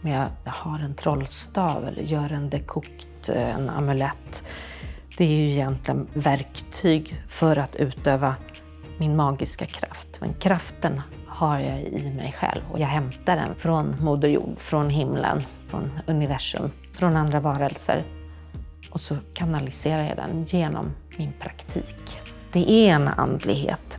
Men jag har en trollstav eller gör en dekokt, eh, en amulett. Det är ju egentligen verktyg för att utöva min magiska kraft. Men kraften har jag i mig själv och jag hämtar den från Moder Jord, från himlen, från universum, från andra varelser. Och så kanaliserar jag den genom min praktik. Det är en andlighet.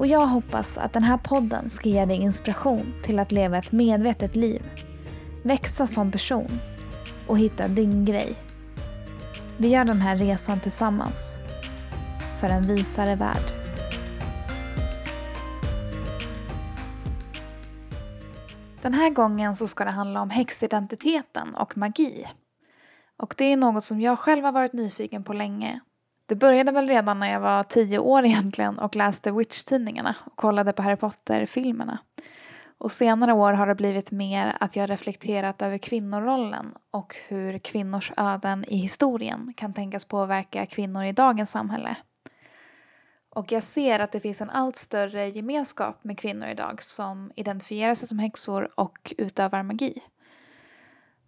och jag hoppas att den här podden ska ge dig inspiration till att leva ett medvetet liv, växa som person och hitta din grej. Vi gör den här resan tillsammans för en visare värld. Den här gången så ska det handla om häxidentiteten och magi. Och det är något som jag själv har varit nyfiken på länge det började väl redan när jag var tio år egentligen och läste Witch-tidningarna och kollade på Harry Potter-filmerna. Och senare år har det blivit mer att jag reflekterat över kvinnorollen och hur kvinnors öden i historien kan tänkas påverka kvinnor i dagens samhälle. Och jag ser att det finns en allt större gemenskap med kvinnor idag som identifierar sig som häxor och utövar magi.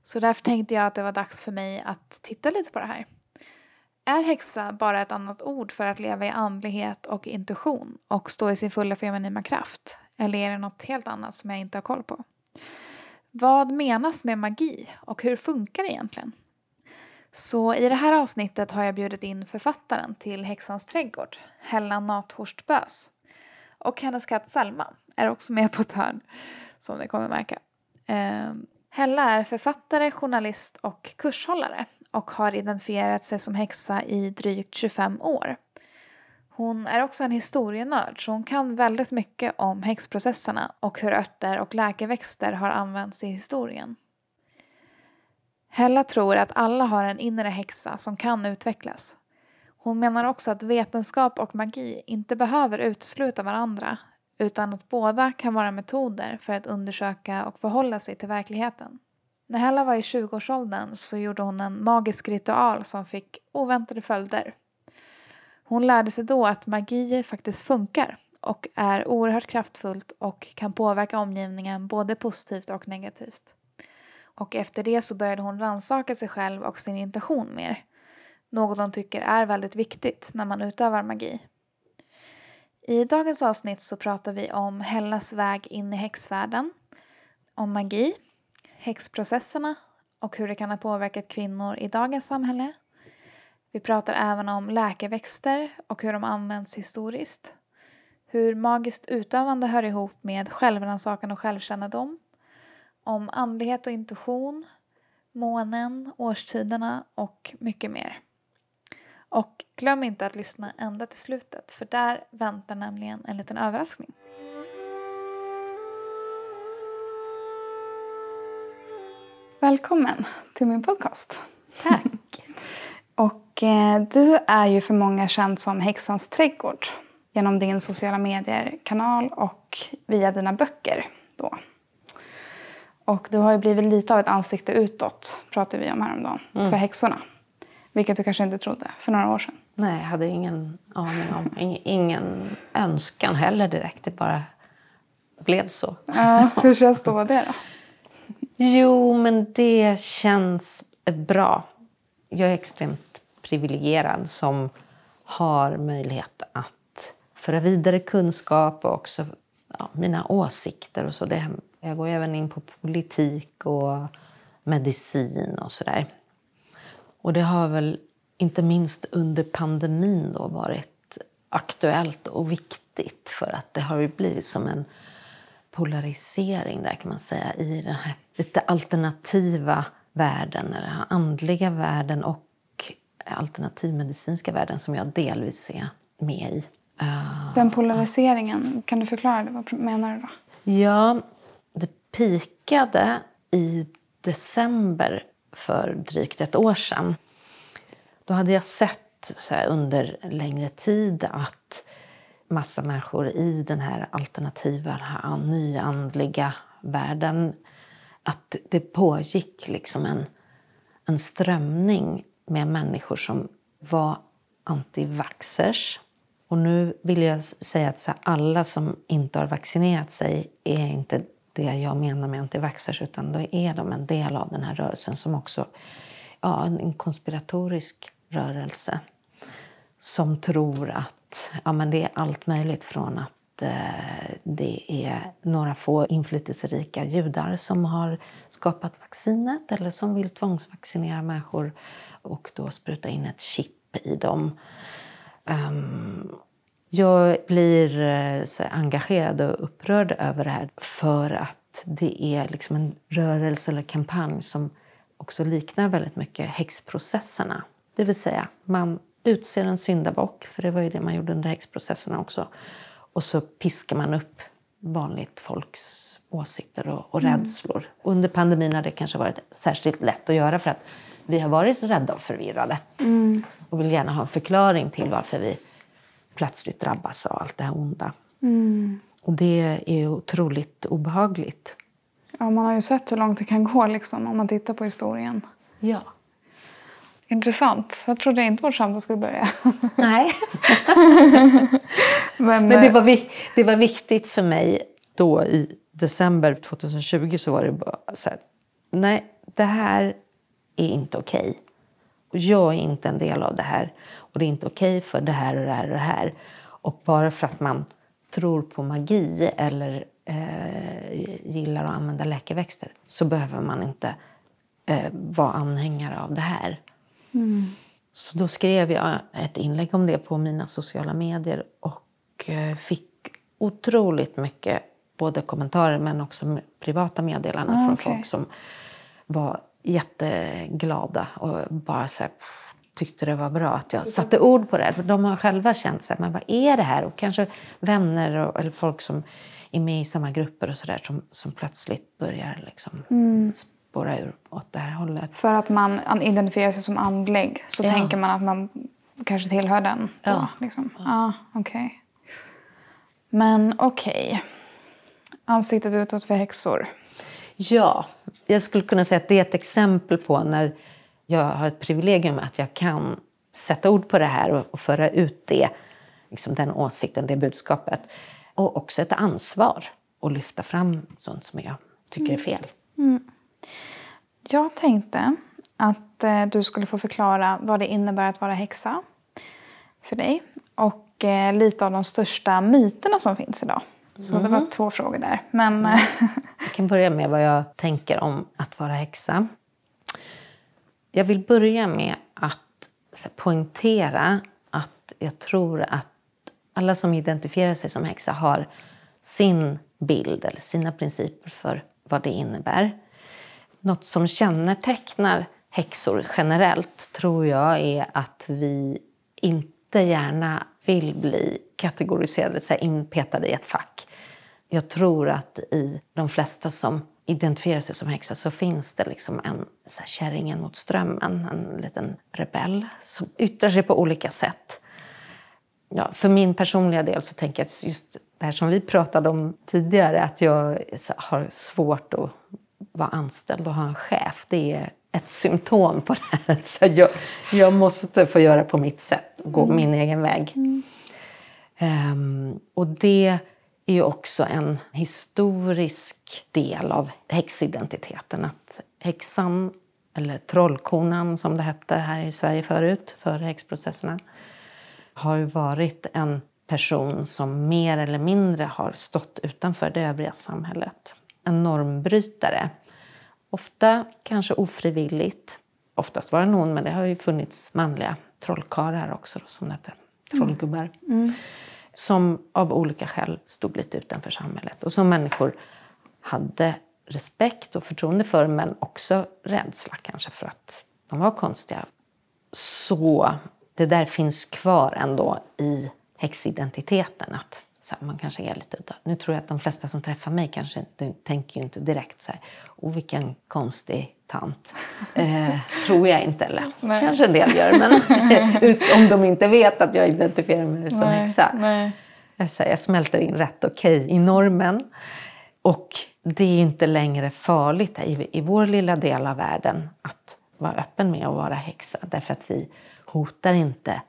Så därför tänkte jag att det var dags för mig att titta lite på det här. Är häxa bara ett annat ord för att leva i andlighet och intuition och stå i sin fulla feminina kraft? Eller är det något helt annat som jag inte har koll på? Vad menas med magi och hur funkar det egentligen? Så i det här avsnittet har jag bjudit in författaren till Häxans trädgård, Hella Nathorst Bös. Och hennes katt Selma är också med på ett hörn, som ni kommer märka. Eh, Hella är författare, journalist och kurshållare och har identifierat sig som häxa i drygt 25 år. Hon är också en historienörd så hon kan väldigt mycket om häxprocesserna och hur örter och läkeväxter har använts i historien. Hella tror att alla har en inre häxa som kan utvecklas. Hon menar också att vetenskap och magi inte behöver utesluta varandra utan att båda kan vara metoder för att undersöka och förhålla sig till verkligheten. När Hella var i 20-årsåldern så gjorde hon en magisk ritual som fick oväntade följder. Hon lärde sig då att magi faktiskt funkar och är oerhört kraftfullt och kan påverka omgivningen både positivt och negativt. Och efter det så började hon rannsaka sig själv och sin intention mer. Något hon tycker är väldigt viktigt när man utövar magi. I dagens avsnitt så pratar vi om Hellas väg in i häxvärlden, om magi, häxprocesserna och hur det kan ha påverkat kvinnor i dagens samhälle. Vi pratar även om läkeväxter och hur de används historiskt. Hur magiskt utövande hör ihop med självrannsakan och självkännedom. Om andlighet och intuition, månen, årstiderna och mycket mer. Och glöm inte att lyssna ända till slutet för där väntar nämligen en liten överraskning. Välkommen till min podcast. Tack. och eh, du är ju för många känd som Häxans trädgård genom din sociala medier-kanal och via dina böcker. Då. Och du har ju blivit lite av ett ansikte utåt, pratade vi om häromdagen, mm. för häxorna. Vilket du kanske inte trodde för några år sedan. Nej, jag hade ingen aning om. Ingen önskan heller direkt. Det bara blev så. Ja, hur känns då det då? Jo, men det känns bra. Jag är extremt privilegierad som har möjlighet att föra vidare kunskap och också ja, mina åsikter och så. Det, jag går även in på politik och medicin och sådär. Och det har väl inte minst under pandemin då varit aktuellt och viktigt för att det har blivit som en polarisering där kan man säga i den här lite alternativa världen, eller den andliga världen och alternativmedicinska världen som jag delvis är med i. Den polariseringen, kan du förklara det? Vad menar du då? Ja, det pikade i december för drygt ett år sedan. Då hade jag sett under längre tid att massa människor i den här alternativa, nyandliga världen att det pågick liksom en, en strömning med människor som var antivaxers. Och nu vill jag säga att så alla som inte har vaccinerat sig är inte det jag menar med antivaxers utan då är de en del av den här rörelsen som också ja, en konspiratorisk rörelse som tror att ja, men det är allt möjligt från att eh, det är några få inflytelserika judar som har skapat vaccinet eller som vill tvångsvaccinera människor och då spruta in ett chip i dem. Um, jag blir eh, så engagerad och upprörd över det här för att det är liksom en rörelse eller kampanj som också liknar väldigt mycket häxprocesserna. Det vill säga, man utser en syndabock, för det var ju det man gjorde under häxprocesserna också. Och så piskar man upp vanligt folks åsikter och, och mm. rädslor. Under pandemin har det kanske varit särskilt lätt att göra för att vi har varit rädda och förvirrade. Mm. Och vill gärna ha en förklaring till varför vi plötsligt drabbas av allt det här onda. Mm. Och det är otroligt obehagligt. Ja, man har ju sett hur långt det kan gå liksom, om man tittar på historien. Ja. Intressant. Jag trodde inte vårt samtal skulle börja. Nej. Men, Men det, var, det var viktigt för mig då i december 2020 så var det bara så här, nej, det här är inte okej. Okay. Jag är inte en del av det här och det är inte okej okay för det här och det här och det här. Och bara för att man tror på magi eller eh, gillar att använda läkeväxter så behöver man inte eh, vara anhängare av det här. Mm. Så då skrev jag ett inlägg om det på mina sociala medier och eh, fick otroligt mycket både kommentarer men också privata meddelanden ah, från okay. folk som var jätteglada och bara så här, tyckte det var bra att jag satte ord på det. För de har själva känt så här, men vad är det här? Och kanske vänner och, eller folk som är med i samma grupper och sådär som, som plötsligt börjar liksom mm spåra ur åt det här hållet. För att man identifierar sig som andlig så ja. tänker man att man kanske tillhör den? Då, ja. Liksom. ja. Ah, okay. Men okej. Okay. Ansiktet utåt för häxor. Ja, jag skulle kunna säga att det är ett exempel på när jag har ett privilegium att jag kan sätta ord på det här och, och föra ut det, liksom den åsikten, det budskapet. Och också ett ansvar att lyfta fram sånt som jag tycker är mm. fel. Mm. Jag tänkte att eh, du skulle få förklara vad det innebär att vara häxa för dig och eh, lite av de största myterna som finns idag. Så mm. det var mm. två frågor där. Men... Mm. Jag kan börja med vad jag tänker om att vara häxa. Jag vill börja med att poängtera att jag tror att alla som identifierar sig som häxa har sin bild eller sina principer för vad det innebär. Något som kännetecknar häxor generellt tror jag är att vi inte gärna vill bli kategoriserade, så här inpetade i ett fack. Jag tror att i de flesta som identifierar sig som häxa så finns det liksom en så här, kärringen mot strömmen, en liten rebell som yttrar sig på olika sätt. Ja, för min personliga del så tänker jag att just det här som vi pratade om tidigare, att jag har svårt att vara anställd och ha en chef, det är ett symptom på det här. Så jag, jag måste få göra på mitt sätt, gå mm. min egen väg. Mm. Um, och det är ju också en historisk del av häxidentiteten. Att häxan, eller trollkonan som det hette här i Sverige förut, före häxprocesserna, har ju varit en person som mer eller mindre har stått utanför det övriga samhället. En normbrytare Ofta kanske ofrivilligt. Oftast var det någon, men det har ju funnits manliga trollkarlar också, som det heter. Trollgubbar. Mm. Mm. Som av olika skäl stod lite utanför samhället och som människor hade respekt och förtroende för, men också rädsla kanske för att de var konstiga. Så det där finns kvar ändå i häxidentiteten. Att så här, man kanske är lite udda. Nu tror jag att de flesta som träffar mig kanske inte, tänker ju inte direkt så här, åh vilken konstig tant. Eh, tror jag inte, eller Nej. kanske en del gör, men om de inte vet att jag identifierar mig som Nej, häxa. nej. Jag, säger, jag smälter in rätt okej i normen. Och det är inte längre farligt i, i vår lilla del av världen att vara öppen med att vara häxa. Därför att vi hotar inte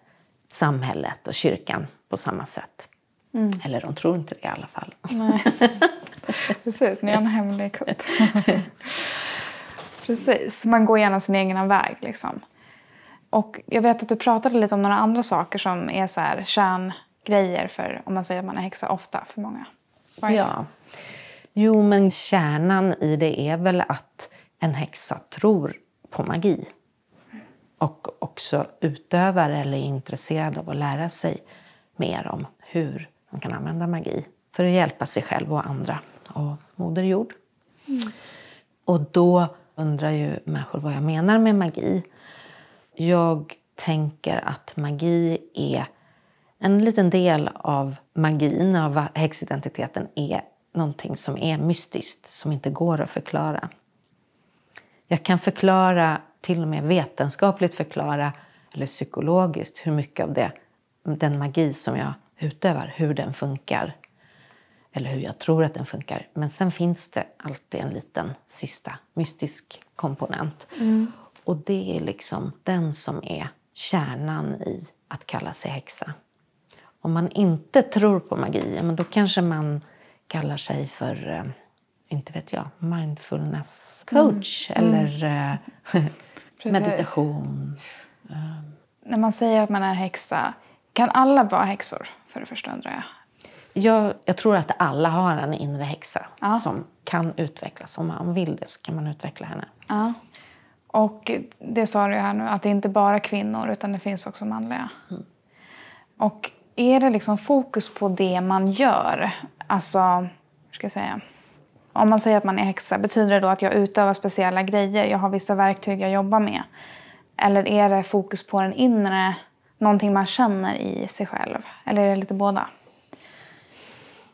samhället och kyrkan på samma sätt. Eller de tror inte det i alla fall. Nej. Precis, ni har en hemlig kupp. Precis, man går gärna sin egen väg. Liksom. Och jag vet att du pratade lite om några andra saker som är så här kärngrejer för om man säger att man är häxa ofta för många. Ja. Jo, men kärnan i det är väl att en häxa tror på magi. Och också utövar eller är intresserad av att lära sig mer om hur man kan använda magi för att hjälpa sig själv och andra och Moder Jord. Och då undrar ju människor vad jag menar med magi. Jag tänker att magi är en liten del av magin, av häxidentiteten, är någonting som är mystiskt, som inte går att förklara. Jag kan förklara, till och med vetenskapligt förklara, eller psykologiskt, hur mycket av det, den magi som jag utövar, hur den funkar. Eller hur jag tror att den funkar. Men sen finns det alltid en liten sista mystisk komponent. Och det är liksom den som är kärnan i att kalla sig häxa. Om man inte tror på magi, men då kanske man kallar sig för, eh, inte vet jag, mindfulness coach eller eh, Precis. meditation. När man säger att man är häxa, kan alla vara häxor? För det första undrar jag. Jag, jag tror att alla har en inre häxa Ja. som kan utvecklas. Om man vill det så kan man utveckla henne. Ja. Och det sa du här nu, att det inte bara är kvinnor utan det finns också manliga. Och är det liksom fokus på det man gör? Alltså, hur ska jag säga? Om man säger att man är häxa, betyder det då att jag utövar speciella grejer? Jag har vissa verktyg jag jobbar med? Eller är det fokus på den inre, någonting man känner i sig själv? Eller är det lite båda?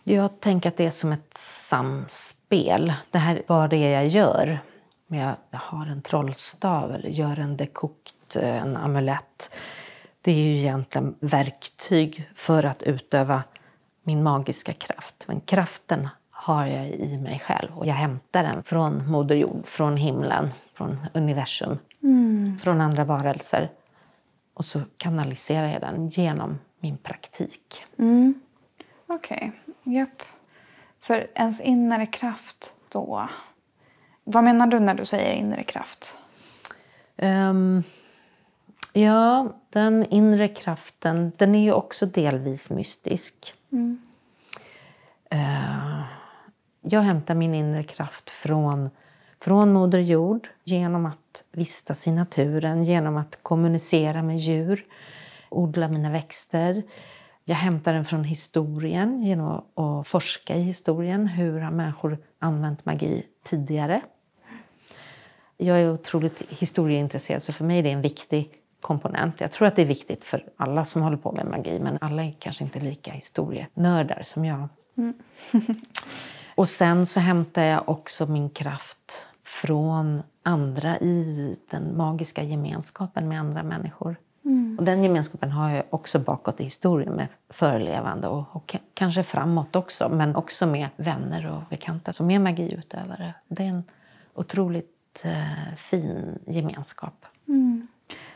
Jag tänker att det är som ett samspel. Det här är bara det jag gör. Jag, har en trollstav eller gör en dekokt, eh, en amulett. Det är ju egentligen verktyg för att utöva min magiska kraft. Men kraften har jag i mig själv och jag hämtar den från Moder Jord, från himlen, från universum, från andra varelser. Och så kanaliserar jag den genom min praktik. Okej, japp. För ens inre kraft då? Vad menar du när du säger inre kraft? Ehm, ja, den inre kraften den är ju också delvis mystisk. Eh, jag hämtar min inre kraft från, från Moder Jord genom att vistas i naturen, genom att kommunicera med djur, odla mina växter. Jag hämtar den från historien genom att, att forska i historien. Hur har människor använt magi tidigare? Jag är otroligt historieintresserad så för mig är det en viktig komponent. Jag tror att det är viktigt för alla som håller på med magi men alla är kanske inte lika historienördar som jag. Och sen så hämtar jag också min kraft från andra i den magiska gemenskapen med andra människor. Och den gemenskapen har jag också bakåt i historien med förelevande och, och kanske framåt också, men också med vänner och bekanta, som är magiutövare. Det är en otroligt eh, fin gemenskap.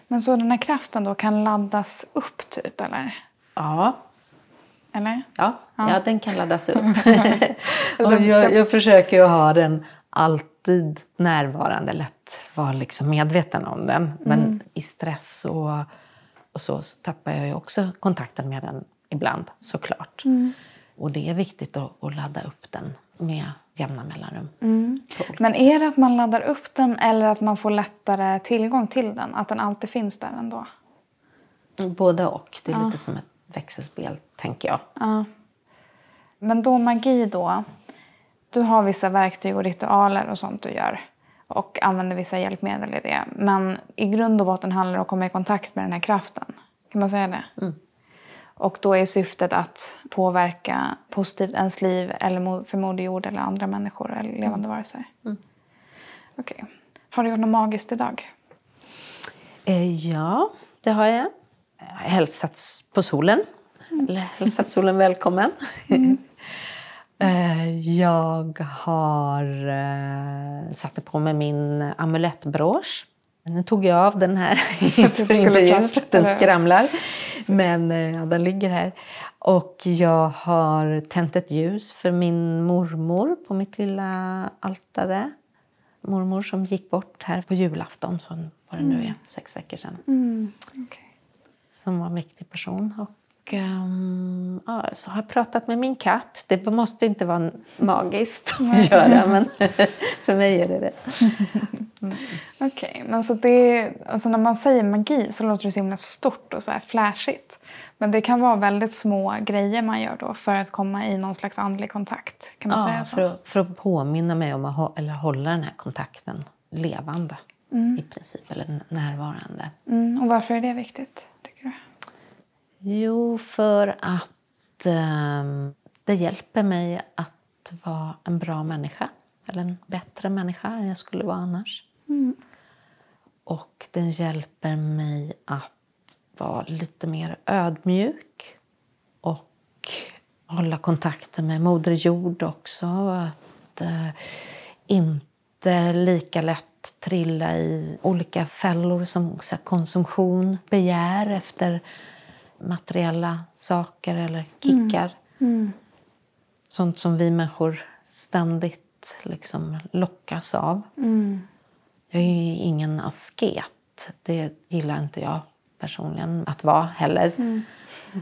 Men så den här kraften då kan laddas upp typ, eller? Ja, Eller? Ja, ja. den kan laddas upp. jag, jag försöker ju ha den alltid närvarande, lätt vara liksom medveten om den. Men i stress och, och så, så tappar jag ju också kontakten med den ibland, såklart. Och det är viktigt att, att ladda upp den med jämna mellanrum. Olika Men är det att man laddar upp den eller att man får lättare tillgång till den? Att den alltid finns där ändå? Både och. Det är lite som ett växelspel, tänker jag. Ja. Men då magi då. Du har vissa verktyg och ritualer och sånt du gör. Och använder vissa hjälpmedel i det. Men i grund och botten handlar det om att komma i kontakt med den här kraften. Kan man säga det? Och då är syftet att påverka positivt ens liv eller för Moder Jord eller andra människor eller levande varelser. Mm. Okej. Okay. Har du gjort något magiskt idag? Eh, ja, det har jag. Jag har hälsat på solen. Mm. Eller hälsat solen välkommen. Mm. Eh, jag har eh, satt på mig min amulettbrås. Nu tog jag av den här inför intervjun den skramlar. Men eh, ja, den ligger här. Och jag har tänt ett ljus för min mormor på mitt lilla altare. Mormor som gick bort här på julafton, som var det nu är, sex veckor sedan. Mm. Okay. Som var en viktig person. Och um, ja, så har jag pratat med min katt. Det måste inte vara magiskt att göra, men för mig är det det. Mm. Okej, okay, men så det, alltså när man säger magi så låter det så himla stort och så här flashigt. Men det kan vara väldigt små grejer man gör då för att komma i någon slags andlig kontakt. Kan man ja, säga så? För, att, för att påminna mig om att eller hålla den här kontakten levande mm. i princip, eller närvarande. Mm. Och varför är det viktigt? Jo, för att um, det hjälper mig att vara en bra människa. Eller en bättre människa än jag skulle vara annars. Mm. Och den hjälper mig att vara lite mer ödmjuk och hålla kontakten med Moder Jord också. Att uh, inte lika lätt trilla i olika fällor som konsumtion, begär efter materiella saker eller kickar. Mm. Mm. Sånt som vi människor ständigt liksom lockas av. Mm. Jag är ju ingen asket. Det gillar inte jag personligen att vara heller.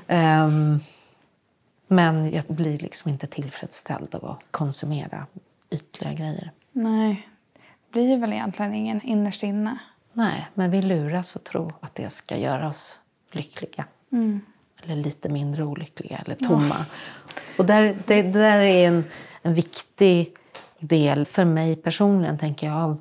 Um, men jag blir liksom inte tillfredsställd av att konsumera ytliga grejer. Nej, det blir väl egentligen ingen innerst inne. Nej, men vi luras att tro att det ska göra oss lyckliga. Mm. Eller lite mindre olyckliga eller tomma. Ja. Och där, det, det, där är en, en viktig del för mig personligen, tänker jag, av,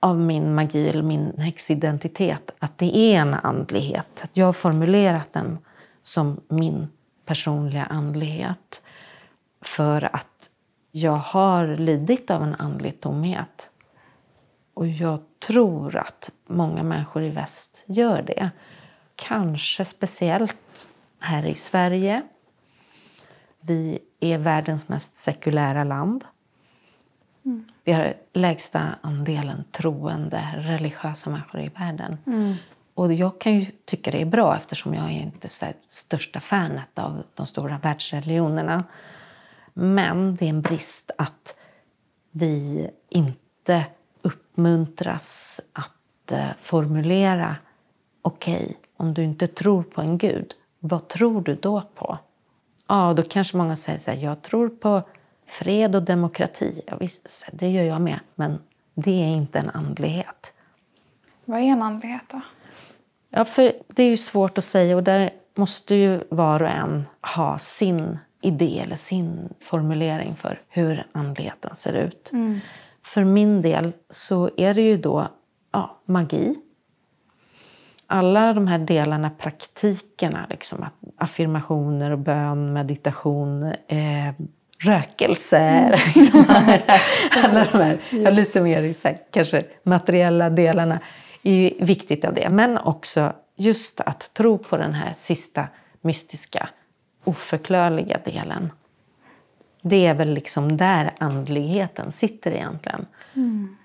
av min magi eller min häxidentitet. Att det är en andlighet. Att jag har formulerat den som min personliga andlighet. För att jag har lidit av en andlig tomhet. Och jag tror att många människor i väst gör det. Kanske speciellt här i Sverige. Vi är världens mest sekulära land. Mm. Vi har lägsta andelen troende, religiösa människor i världen. Mm. Och jag kan ju tycka det är bra eftersom jag är inte är största fanet av de stora världsreligionerna. Men det är en brist att vi inte uppmuntras att uh, formulera okej, okay, om du inte tror på en gud, vad tror du då på? Ja, då kanske många säger så här, jag tror på fred och demokrati. Ja, visst, det gör jag med, men det är inte en andlighet. Vad är en andlighet då? Ja, för det är ju svårt att säga och där måste ju var och en ha sin idé eller sin formulering för hur andligheten ser ut. Mm. För min del så är det ju då ja, magi alla de här delarna, praktikerna, liksom, affirmationer, och bön, meditation, eh, rökelse, mm. liksom, alla de här yes. lite mer så här, kanske materiella delarna, är viktigt av det. Men också just att tro på den här sista mystiska, oförklarliga delen. Det är väl liksom där andligheten sitter egentligen. Mm.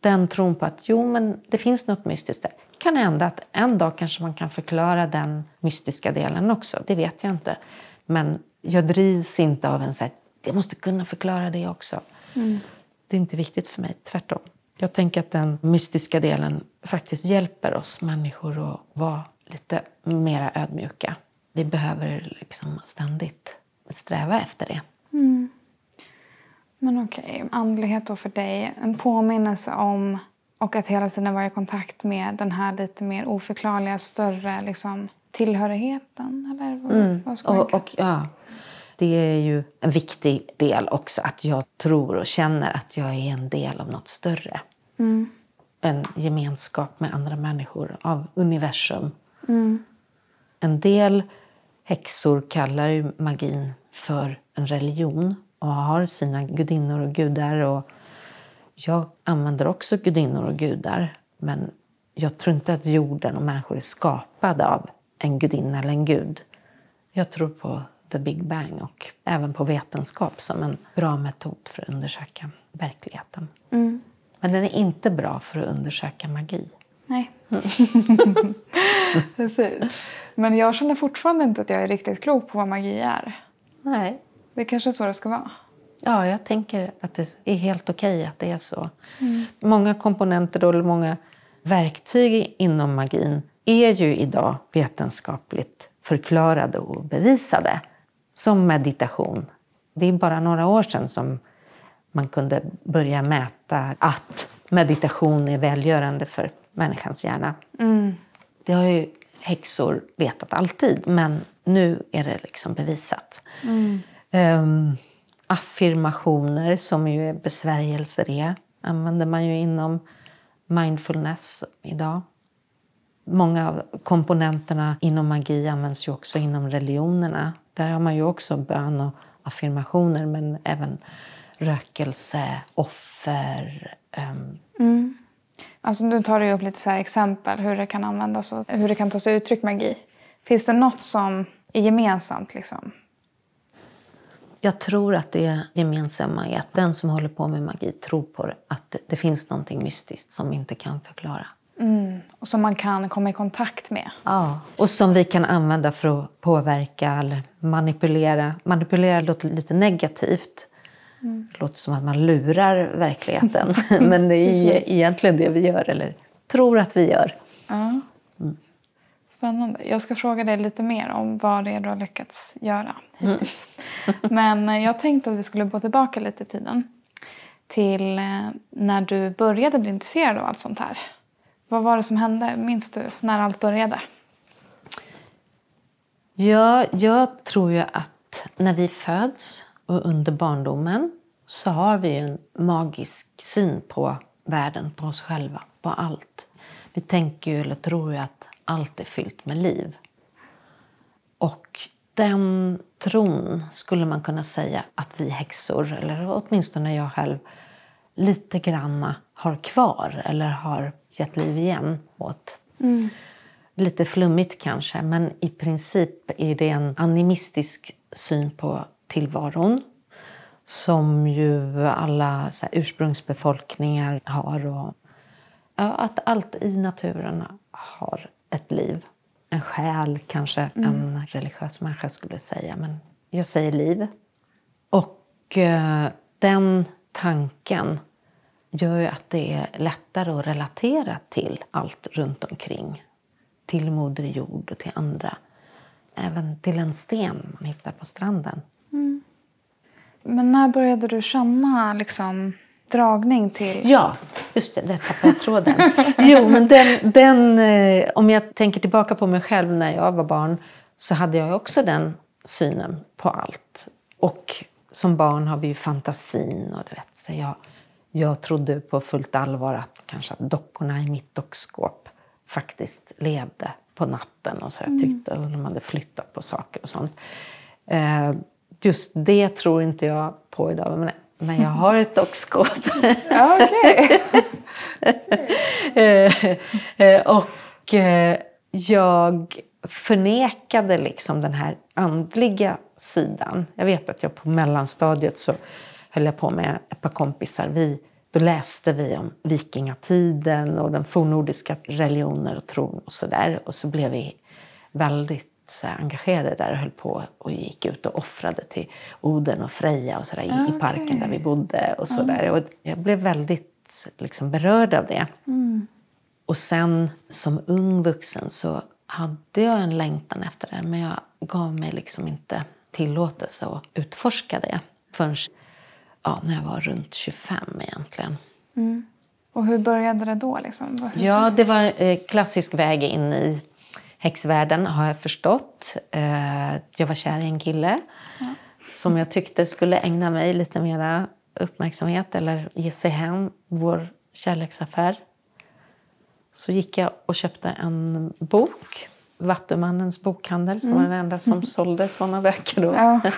Den tron på att jo, men det finns något mystiskt där kan hända att en dag kanske man kan förklara den mystiska delen också. Det vet jag inte. Men jag drivs inte av en så här, jag måste kunna förklara det också. Mm. Det är inte viktigt för mig, tvärtom. Jag tänker att den mystiska delen faktiskt hjälper oss människor att vara lite mera ödmjuka. Vi behöver liksom ständigt sträva efter det. Mm. Men okej, okay. andlighet då för dig. En påminnelse om och att hela tiden vara i kontakt med den här lite mer oförklarliga, större liksom, tillhörigheten? Eller vad, mm. vad ska och, och, ja. Det är ju en viktig del också, att jag tror och känner att jag är en del av något större. Mm. En gemenskap med andra människor, av universum. Mm. En del häxor kallar ju magin för en religion och har sina gudinnor och gudar. Och jag använder också gudinnor och gudar, men jag tror inte att jorden och människor är skapade av en gudinna eller en gud. Jag tror på the big bang och även på vetenskap som en bra metod för att undersöka verkligheten. Mm. Men den är inte bra för att undersöka magi. Nej. Precis. Men jag känner fortfarande inte att jag är riktigt klok på vad magi är. Nej. Det kanske är så det ska vara. Ja, jag tänker att det är helt okej att det är så. Många komponenter eller många verktyg inom magin är ju idag vetenskapligt förklarade och bevisade. Som meditation. Det är bara några år sedan som man kunde börja mäta att meditation är välgörande för människans hjärna. Det har ju häxor vetat alltid, men nu är det liksom bevisat. Ehm, affirmationer, som ju är besvärjelser är, använder man ju inom mindfulness idag. Många av komponenterna inom magi används ju också inom religionerna. Där har man ju också bön och affirmationer, men även rökelse, offer. ehm, mm. Alltså nu tar du upp lite så här exempel hur det kan användas och hur det kan ta sig uttryck magi. Finns det något som är gemensamt liksom? Jag tror att det gemensamma är att den som håller på med magi tror på att det- finns någonting mystiskt som vi inte kan förklara. Och som man kan komma i kontakt med. Ja, och som vi kan använda för att påverka eller manipulera. Manipulera låter lite negativt. Det låter som att man lurar verkligheten. Men det är egentligen det vi gör, eller tror att vi gör. Ja. Spännande. Jag ska fråga dig lite mer om vad det är du har lyckats göra hittills. Men eh, jag tänkte att vi skulle gå tillbaka lite i tiden. Till eh, när du började bli intresserad av allt sånt här. Vad var det som hände? Minns du när allt började? Ja, jag tror ju att när vi föds och under barndomen så har vi en magisk syn på världen, på oss själva, på allt. Vi tänker ju, eller tror ju att allt är fyllt med liv. Och den tron skulle man kunna säga att vi häxor, eller åtminstone jag själv, lite granna har kvar eller har gett liv igen åt. Lite flummigt kanske, men i princip är det en animistisk syn på tillvaron som ju alla här, ursprungsbefolkningar har. Och, ja, att allt i naturen har ett liv. En själ kanske en religiös människa skulle säga, men jag säger liv. Och eh, den tanken gör ju att det är lättare att relatera till allt runt omkring. Till Moder Jord och till andra. Även till en sten man hittar på stranden. Men när började du känna liksom, dragning till... Ja, just det, där tappade jag tråden. Jo, men den, den, eh, om jag tänker tillbaka på mig själv när jag var barn så hade jag också den synen på allt. Och som barn har vi ju fantasin. Och du vet, så jag, jag trodde på fullt allvar att kanske att dockorna i mitt dockskåp faktiskt levde på natten. Och så jag tyckte att de hade flyttat på saker och sånt. Eh, just det tror inte jag på idag. Men, men jag har ett dockskåp. Ja, okej. Eh, eh, och eh, jag förnekade liksom den här andliga sidan. Jag vet att jag på mellanstadiet så höll jag på med ett par kompisar. Vi, då läste vi om vikingatiden och den fornnordiska religioner och tron och sådär. Och så blev vi väldigt så här, engagerade där och höll på och gick ut och offrade till Oden och Freja och sådär i, i parken där vi bodde och sådär. Och jag blev väldigt liksom, berörd av det. Och sen som ung vuxen så hade jag en längtan efter det men jag gav mig liksom inte tillåtelse att utforska det förrän ja, när jag var runt 25 egentligen. Och hur började det då? Liksom? Ja, det var eh, klassisk väg in i häxvärlden har jag förstått. Eh, jag var kär i en kille som jag tyckte skulle ägna mig lite mera uppmärksamhet eller ge sig hem vår kärleksaffär. Så gick jag och köpte en bok Vattumannens bokhandel som var den enda som sålde sådana böcker då. Ja.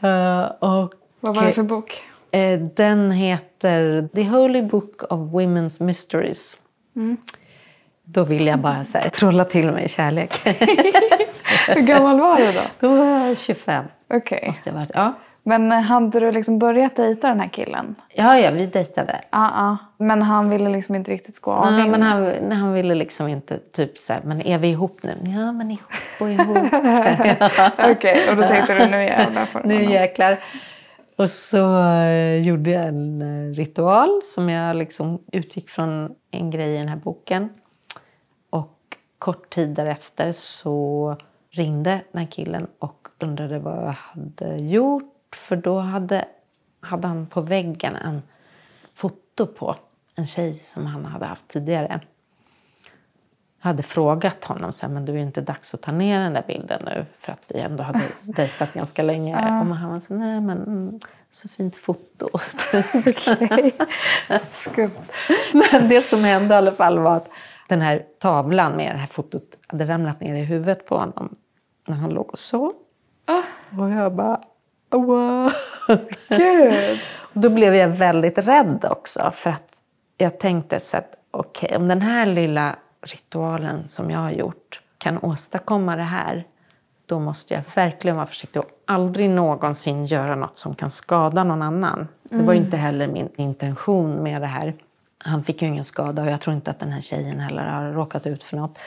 Eh, och Vad var det för bok? Eh, Den heter The Holy Book of Women's Mysteries. Då vill jag bara så här, trolla till mig kärlek. Hur gammal var du då? Då var jag 25. Okej. Måste jag varit. Ja. Men hade du liksom börjat dejta den här killen? ja, ja, vi dejtade. Ja, ja. Men han ville liksom inte riktigt gå all Nej, in? men han, nej, han ville liksom inte typ så här, men är vi ihop nu? Ja, men ihop och ihop. Okej, och då tänkte du nu jävlar får Nu jäklar. Och så eh, gjorde jag en eh, ritual som jag liksom utgick från en grej i den här boken. Kort tid därefter så ringde den här killen och undrade vad jag hade gjort. För då hade, hade han på väggen en foto på en tjej som han hade haft tidigare. Jag hade frågat honom så här, men du är inte dags att ta ner den där bilden nu för att vi ändå hade dejtat ganska länge. Och han var så nej men mm, så fint foto. Skumt. men det som hände i alla fall var att den här tavlan med det här fotot hade ramlat ner i huvudet på honom när han låg och sov. Och jag bara wow. Gud. Och Då blev jag väldigt rädd också. För att jag tänkte så att okej, om den här lilla ritualen som jag har gjort kan åstadkomma det här. Då måste jag verkligen vara försiktig och aldrig någonsin göra något som kan skada någon annan. Det var ju inte heller min intention med det här. Han fick ju ingen skada och jag tror inte att den här tjejen heller har råkat ut för något.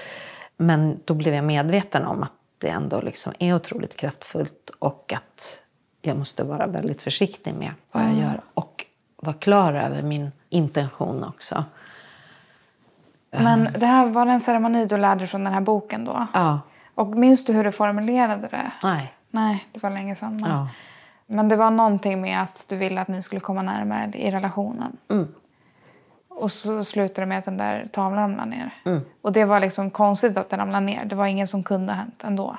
Men då blev jag medveten om att det ändå liksom är otroligt kraftfullt och att jag måste vara väldigt försiktig med vad jag gör och vara klar över min intention också. Men det här var en ceremoni du lärde från den här boken då? Ja, Och minns du hur du formulerade det? nej. Nej, det var länge sedan. Men, Ja. men det var någonting med att du ville att ni skulle komma närmare i relationen. Mm. Och så slutade det med att den där tavlan ramlade ner. Mm. Och det var liksom konstigt att den ramlade ner. Det var ingen som kunde ha hänt ändå.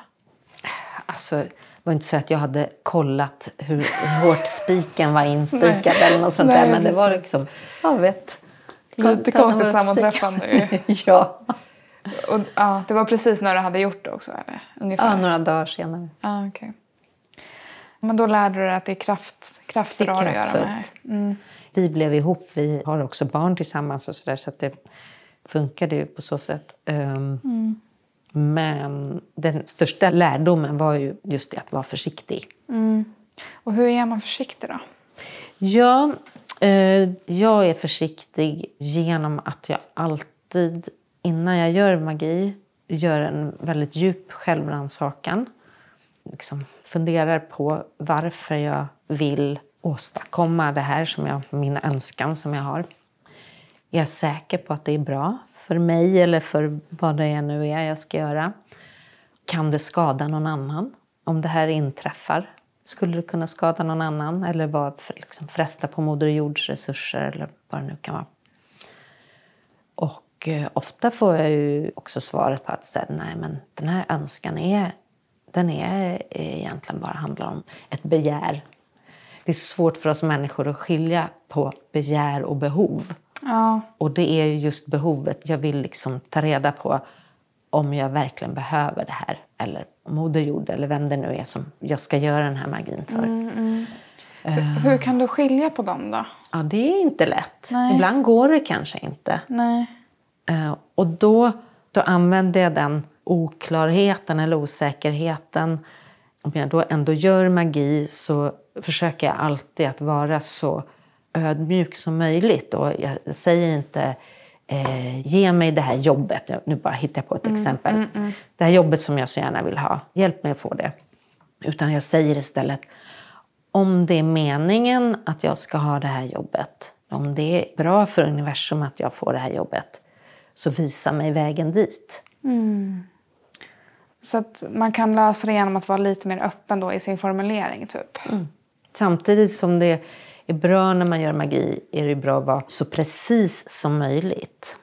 Alltså, det var inte så att jag hade kollat hur hårt spiken var inspikad eller något sånt Nej, där. Men det var liksom, jag vet. Lite konstigt sammanträffande ja. Och, ja, det var precis när du hade gjort det också, eller? Ungefär. ja, några dagar senare. Ja, okej. Men då lärde du dig att det är kraft, krafter Det är att göra med. Mm. Vi blev ihop, vi har också barn tillsammans och sådär så att det funkade ju på så sätt. Mm. Men den största lärdomen var ju just det att vara försiktig. Och hur är man försiktig då? Ja, eh, jag är försiktig genom att jag alltid innan jag gör magi gör en väldigt djup självrannsakan. Liksom funderar på varför jag vill åstadkomma det här, som jag, min önskan som jag har. Är jag säker på att det är bra för mig eller för vad det är nu är jag ska göra? Kan det skada någon annan om det här inträffar? Skulle det kunna skada någon annan eller bara för, liksom, fresta på Moder Jords resurser eller vad det nu kan vara? Och eh, ofta får jag ju också svaret på att säga, nej men den här önskan är, den är eh, egentligen bara handlar om ett begär. Det är svårt för oss människor att skilja på begär och behov. Ja, Och det är ju just behovet. Jag vill liksom ta reda på om jag verkligen behöver det här. Eller Moder Jord eller vem det nu är som jag ska göra den här magin för. hur kan du skilja på dem då? Ja, det är inte lätt. Nej. Ibland går det kanske inte. Nej. Eh, Och då, då använder jag den oklarheten eller osäkerheten. Om jag då ändå gör magi så försöker jag alltid att vara så ödmjuk som möjligt. Och jag säger inte eh, ge mig det här jobbet. Nu bara hittar jag på ett exempel. Det här jobbet som jag så gärna vill ha. Hjälp mig att få det. Utan jag säger istället om det är meningen att jag ska ha det här jobbet, om det är bra för universum att jag får det här jobbet, så visa mig vägen dit. Så att man kan lösa det genom att vara lite mer öppen då i sin formulering typ. Samtidigt som det är bra när man gör magi är det bra att vara så precis som möjligt.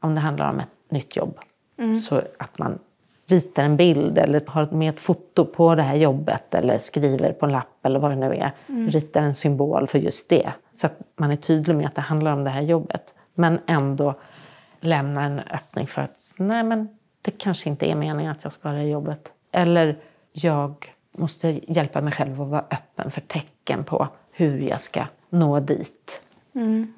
Om det handlar om ett nytt jobb. Så att man ritar en bild eller har med ett foto på det här jobbet eller skriver på en lapp eller vad det nu är. Ritar en symbol för just det. Så att man är tydlig med att det handlar om det här jobbet. Men ändå lämnar en öppning för att nej men, det kanske inte är meningen att jag ska ha det jobbet. Eller jag måste hjälpa mig själv att vara öppen för tecken på hur jag ska nå dit. Mm.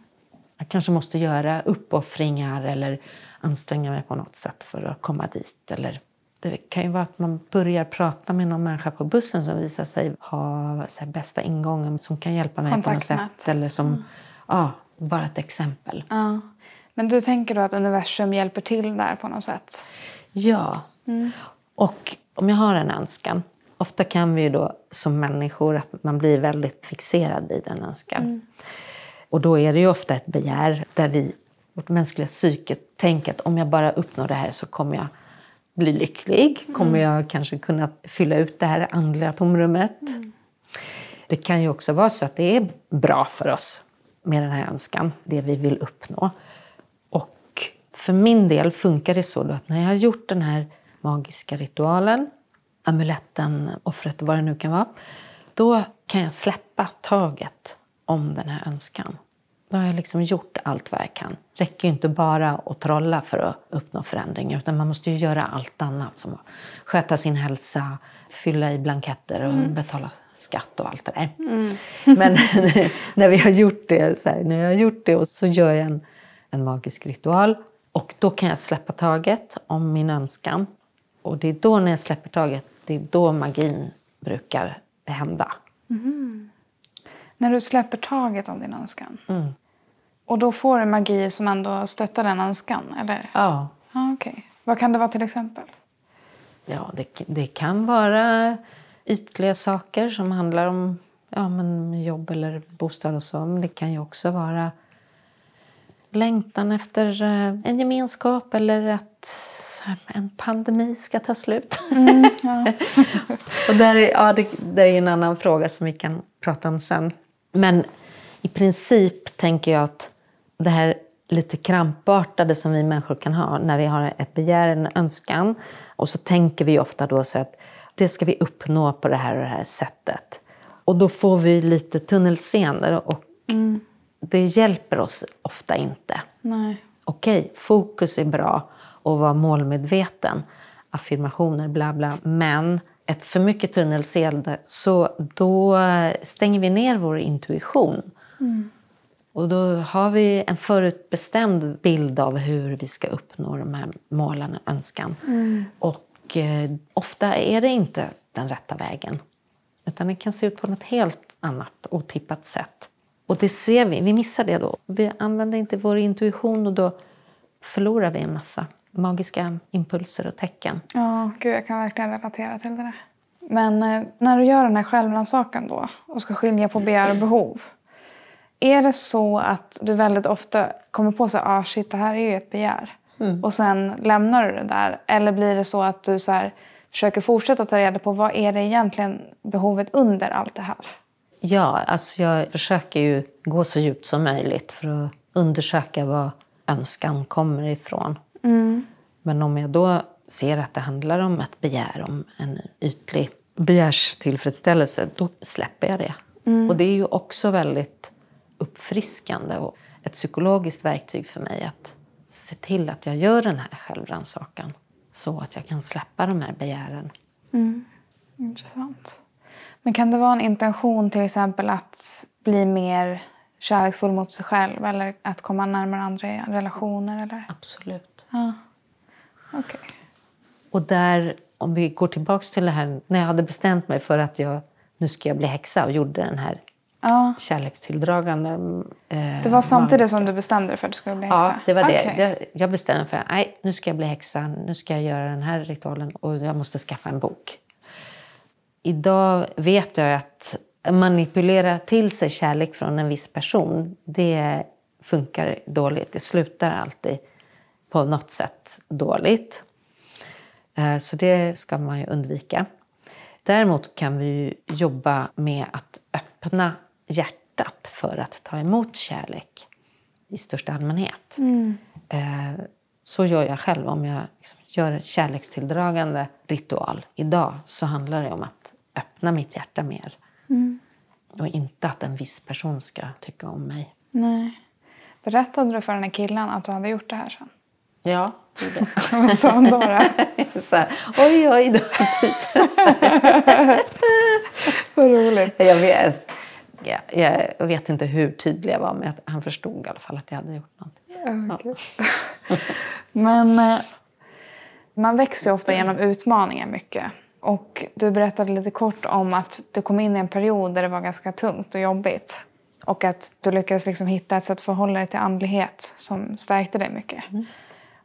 Jag kanske måste göra uppoffringar eller anstränga mig på något sätt för att komma dit. Eller det kan ju vara att man börjar prata med någon människa på bussen som visar sig ha så bästa ingången som kan hjälpa mig på något sätt. Eller som, ja, bara ett exempel. Ja. Men du tänker då att universum hjälper till där på något sätt? Ja. Och om jag har en önskan. Ofta kan vi ju då som människor att man blir väldigt fixerad vid en önskan. Och då är det ju ofta ett begär där vi, vårt mänskliga psyke, tänker att om jag bara uppnår det här så kommer jag bli lycklig. Kommer jag kanske kunna fylla ut det här andliga tomrummet. Det kan ju också vara så att det är bra för oss med den här önskan, det vi vill uppnå. Och för min del funkar det så att när jag har gjort den här magiska ritualen, amuletten, offret, vad det nu kan vara, då kan jag släppa taget om den här önskan. Då har jag liksom gjort allt vad jag kan. Det räcker ju inte bara att trolla för att uppnå förändring utan man måste ju göra allt annat som att sköta sin hälsa, fylla i blanketter och betala skatt och allt det där. Men när vi har gjort det, så här, när jag har gjort det och så gör jag en, en magisk ritual och då kan jag släppa taget om min önskan. Och det är då när jag släpper taget, det är då magin brukar hända. När du släpper taget om din önskan? Mm. Och då får du magi som ändå stöttar den önskan? Eller? Ja, Ja, okej. Vad kan det vara till exempel? Ja, det, det kan vara ytliga saker som handlar om ja, men jobb eller bostad och så. Men det kan ju också vara längtan efter eh, en gemenskap eller att en pandemi ska ta slut. och där är, ja, det, där är en annan fråga som vi kan prata om sen. Men i princip tänker jag att det här lite krampartade som vi människor kan ha när vi har ett begär, en önskan. Och så tänker vi ofta då så att det ska vi uppnå på det här och det här sättet. Och då får vi lite tunnelseende och det hjälper oss ofta inte. Nej. Okej, fokus är bra och vara målmedveten. Affirmationer, bla bla. Men ett för mycket tunnelseende, så då stänger vi ner vår intuition. Och då har vi en förutbestämd bild av hur vi ska uppnå de här målen och önskan. Och eh, ofta är det inte den rätta vägen. Utan det kan se ut på något helt annat, otippat sätt. Och det ser vi, vi missar det då. Vi använder inte vår intuition och då förlorar vi en massa magiska impulser och tecken. Ja, gud, jag kan verkligen relatera till det där. Men eh, när du gör den här självrannsakan då och ska skilja på begär och behov. Är det så att du väldigt ofta kommer på så här, ah, shit, det här är ju ett begär. Och sen lämnar du det där. Eller blir det så att du så här, försöker fortsätta ta reda på vad är det egentligen behovet under allt det här? Ja, alltså jag försöker ju gå så djupt som möjligt för att undersöka var önskan kommer ifrån. Men om jag då ser att det handlar om ett begär, om en ytlig begärstillfredsställelse, då släpper jag det. Och det är ju också väldigt uppfriskande och ett psykologiskt verktyg för mig att se till att jag gör den här självrannsakan så att jag kan släppa de här begären. Intressant. Men kan det vara en intention till exempel att bli mer kärleksfull mot sig själv eller att komma närmare andra i relationer? Eller? Absolut. Ja. Okej. Och där, om vi går tillbaks till det här, när jag hade bestämt mig för att jag, nu ska jag bli häxa och gjorde den här Ja. kärlekstilldragande... Eh, Det var samtidigt magiska- som du bestämde dig för att du skulle bli häxa? Ja, det var det. Okej. Jag, jag bestämde mig för nej, nu ska jag bli häxa, nu ska jag göra den här ritualen och jag måste skaffa en bok. Idag vet jag att manipulera till sig kärlek från en viss person, det funkar dåligt. Det slutar alltid på något sätt dåligt. Eh, Så det ska man ju undvika. Däremot kan vi jobba med att öppna hjärtat för att ta emot kärlek i största allmänhet. Eh, Så gör jag själv. Om jag liksom gör en kärlekstilldragande ritual idag så handlar det om att öppna mitt hjärta mer. Och inte att en viss person ska tycka om mig. Nej. Berättade du för den här killen att du hade gjort det här sen? Ja, det Vad sa han då? då? Så här, oj, oj, då, typ. Vad roligt. Jag vet, jag, jag vet inte hur tydlig jag var, men att han förstod i alla fall att jag hade gjort något. Ja, okej. Men eh, man växer ju ofta genom utmaningar mycket. Och du berättade lite kort om att du kom in i en period där det var ganska tungt och jobbigt. Och att du lyckades liksom hitta ett sätt att förhålla dig till andlighet som stärkte dig mycket.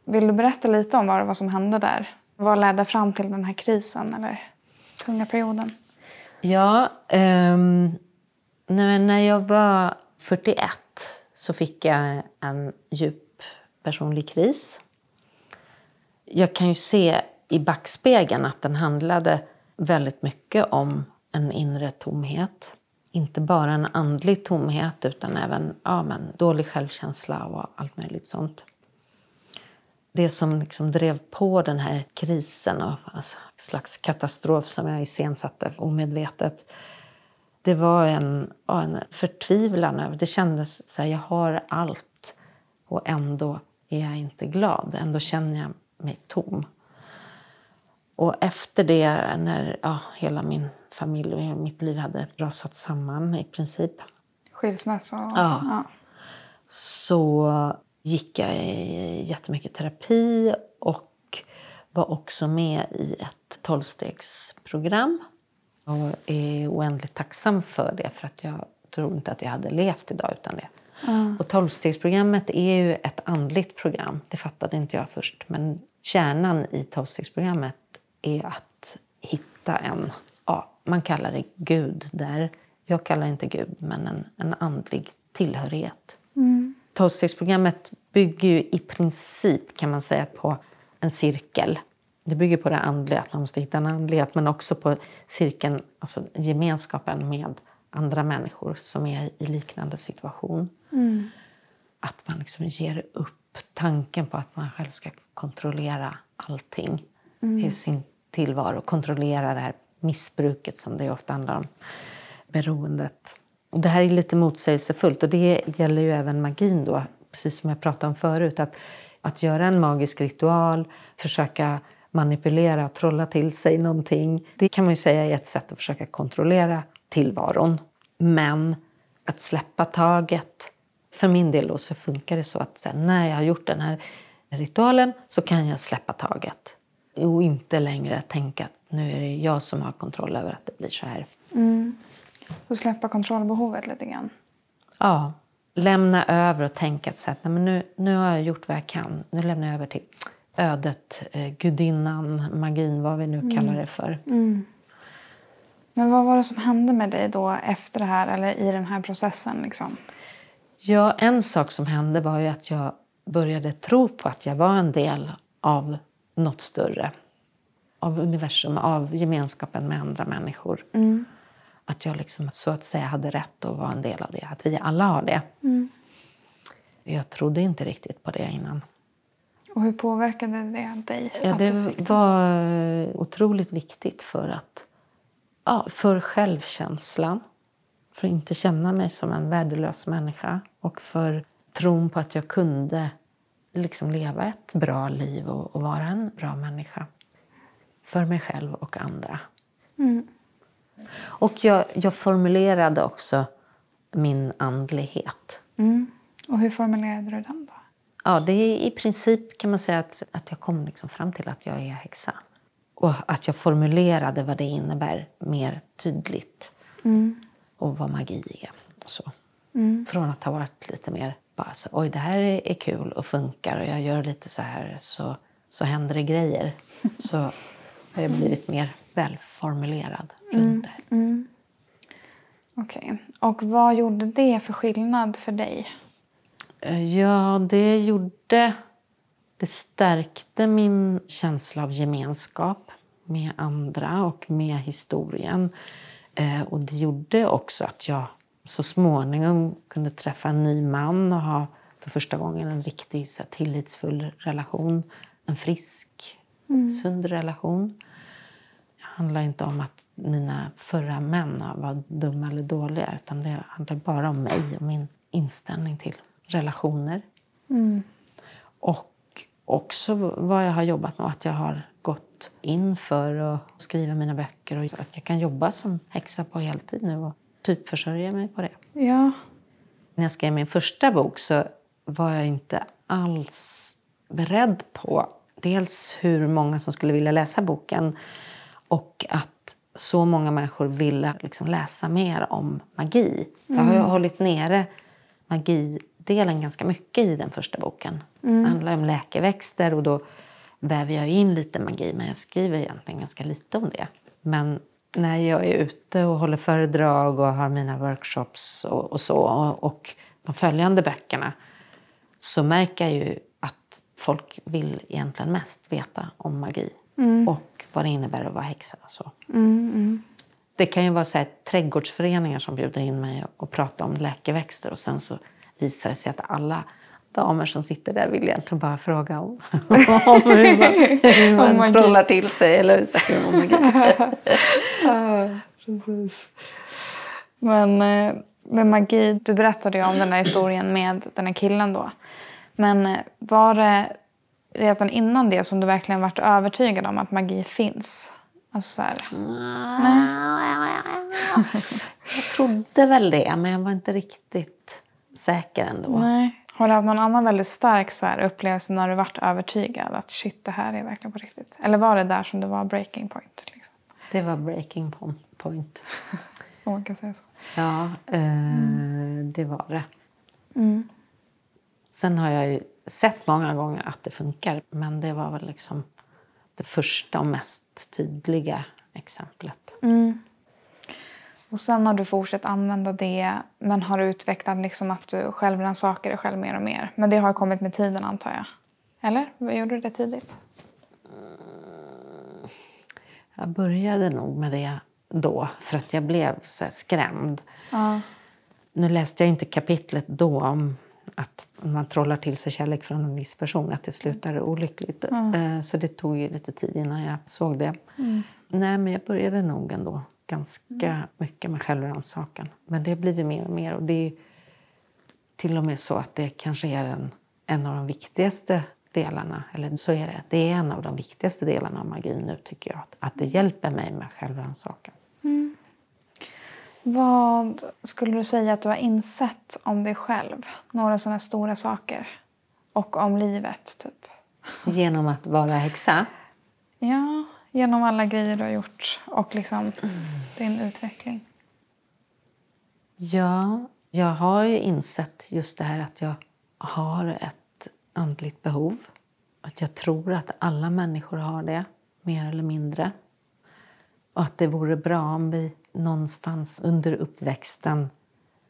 Vill du berätta lite om vad, vad som hände där? Vad ledde fram till den här krisen eller tunga perioden? Ja, men när jag var 41 så fick jag en djup personlig kris. Jag kan ju se i backspegeln att den handlade väldigt mycket om en inre tomhet. Inte bara en andlig tomhet utan även ja, men, dålig självkänsla och allt möjligt sånt. Det som liksom drev på den här krisen och alltså, en slags katastrof som jag iscensatte omedvetet det var en, ja, en förtvivlan. över- Det kändes så här, jag har allt och ändå är jag inte glad. Ändå känner jag mig tom. Och efter det, när ja, hela min familj och mitt liv hade rasat samman i princip Skilsmässa? Och, Ja. så gick jag i jättemycket terapi och var också med i ett tolvstegsprogram. Och är oändligt tacksam för det, för att jag tror inte att jag hade levt idag utan det. Och tolvstegsprogrammet är ju ett andligt program. Det fattade inte jag först. Men kärnan i tolvstegsprogrammet är att hitta en, ja, man kallar det Gud där. Jag kallar det inte Gud, men en, en andlig tillhörighet. Tolvstegsprogrammet bygger ju i princip kan man säga på en cirkel. Det bygger på det andliga, att man måste hitta en andlighet, men också på cirkeln, alltså gemenskapen med andra människor som är i liknande situation. Att man liksom ger upp tanken på att man själv ska kontrollera allting Mm. i sin tillvaro. Kontrollera det här missbruket som det ofta handlar om. Beroendet. Och det här är lite motsägelsefullt och det gäller ju även magin då. Precis som jag pratade om förut. Att, att göra en magisk ritual, försöka manipulera trolla till sig någonting. Det kan man ju säga är ett sätt att försöka kontrollera tillvaron. Men att släppa taget. För min del då så funkar det så att sen när jag har gjort den här ritualen så kan jag släppa taget. Och inte längre tänka att nu är det jag som har kontroll över att det blir så här. Så släppa kontrollbehovet lite grann. Ja, lämna över och tänka att nej, men nu, nu har jag gjort vad jag kan. Nu lämnar jag över till ödet, eh, gudinnan, magin, vad vi nu kallar det för. Men vad var det som hände med dig då efter det här eller i den här processen? Liksom? Ja, en sak som hände var ju att jag började tro på att jag var en del av något större. Av universum, av gemenskapen med andra människor. Att jag liksom så att säga hade rätt att vara en del av det. Att vi alla har det. Jag trodde inte riktigt på det innan. Och hur påverkade det dig? Ja, det var otroligt viktigt för att ja, för självkänslan. För att inte känna mig som en värdelös människa. Och för tron på att jag kunde liksom leva ett bra liv och, och vara en bra människa. För mig själv och andra. Och jag, jag formulerade också min andlighet. Och hur formulerade du den då? Ja, det är i princip kan man säga att, att jag kom liksom fram till att jag är häxa. Och att jag formulerade vad det innebär mer tydligt. Och vad magi är. Och så. Från att ha varit lite mer bara så, oj det här är, kul och funkar och jag gör lite så här så, så händer det grejer. Så har jag blivit mer välformulerad runt det här. Okej. Och vad gjorde det för skillnad för dig? Eh, Ja, det gjorde... Det stärkte min känsla av gemenskap med andra och med historien. Eh, och det gjorde också att jag så småningom kunde träffa en ny man och ha för första gången en riktigt så här, tillitsfull relation. En frisk, sund relation. Det handlar inte om att mina förra män var dumma eller dåliga utan det handlar bara om mig och min inställning till relationer. Och också vad jag har jobbat med. Att jag har gått in för att skriva mina böcker och att jag kan jobba som häxa på heltid nu och typ försörja mig på det. Ja. När jag skrev min första bok så var jag inte alls beredd på dels hur många som skulle vilja läsa boken och att så många människor ville liksom läsa mer om magi. Jag har ju hållit nere magidelen ganska mycket i den första boken. Det handlar om läkeväxter och då väver jag in lite magi men jag skriver egentligen ganska lite om det. Men när jag är ute och håller föredrag och har mina workshops och, och så och, och de följande böckerna så märker jag ju att folk vill egentligen mest veta om magi och vad det innebär att vara häxa och så. Det kan ju vara så här, trädgårdsföreningar som bjuder in mig och pratar om läkeväxter och sen så visar det sig att alla damer som sitter där vill egentligen bara fråga om, om hur man, hur man magi. trollar till sig eller så om magi. Ja, precis. Men eh, med magi, du berättade ju om den här historien med den här killen då. Men eh, var det redan innan det som du verkligen varit övertygad om att magi finns? Alltså så här, Jag trodde väl det, men jag var inte riktigt säker ändå. nej. Har du haft någon annan väldigt stark så här, upplevelse när du varit övertygad att shit, det här är verkligen på riktigt? Eller var det där som det var breaking point? Liksom? Det var breaking po- point. Om man kan säga så. Ja, eh, det var det. Mm. Sen har jag ju sett många gånger att det funkar, men det var väl liksom det första och mest tydliga exemplet. Och sen har du fortsatt använda det men har utvecklat liksom att du själv rannsakar dig själv mer och mer. Men det har kommit med tiden antar jag. Eller? Gjorde du det tidigt? Jag började nog med det då, för att jag blev så skrämd. Ja. Nu läste jag inte kapitlet då om att man trollar till sig kärlek från en viss person, att det slutar olyckligt. Eh, Så det tog ju lite tid innan jag såg det. Nej, men jag började nog ändå ganska mycket med självrannsakan. Men det har blivit mer och mer. Och det är till och med så att det kanske är en, en av de viktigaste delarna. Eller så är det. Det är en av de viktigaste delarna av magin nu tycker jag. Att, att det hjälper mig med självrannsakan. Vad skulle du säga att du har insett om dig själv? Några sådana stora saker. Och om livet, typ. Genom att vara häxa. Ja, genom alla grejer du har gjort och liksom din utveckling. Ja, jag har ju insett just det här att jag har ett andligt behov. Att jag tror att alla människor har det, mer eller mindre. Och att det vore bra om vi någonstans under uppväxten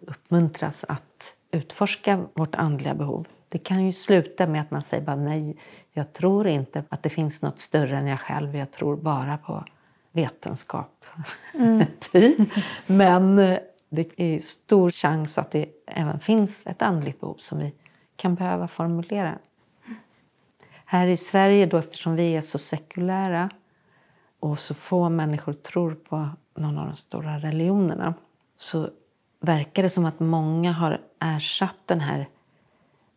uppmuntras att utforska vårt andliga behov. Det kan ju sluta med att man säger bara nej, jag tror inte att det finns något större än jag själv. Jag tror bara på vetenskap. typ. Men eh, det är stor chans att det även finns ett andligt behov som vi kan behöva formulera. Här i Sverige, då, eftersom vi är så sekulära och så få människor tror på någon av de stora religionerna så verkar det som att många har ersatt den här,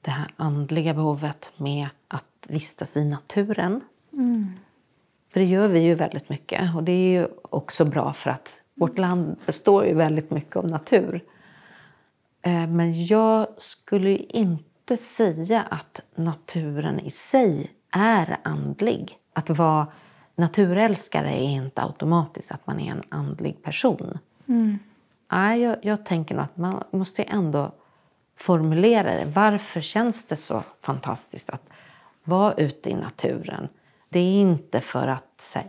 det här andliga behovet med att vistas i naturen. För det gör vi ju väldigt mycket. Och det är ju också bra för att vårt land består ju väldigt mycket av natur. Eh, Men jag skulle inte säga att naturen i sig är andlig. Att vara naturälskare är inte automatiskt att man är en andlig person. Nej, jag, jag tänker att man måste ändå formulera det. Varför känns det så fantastiskt att vara ute i naturen? Det är inte för att här,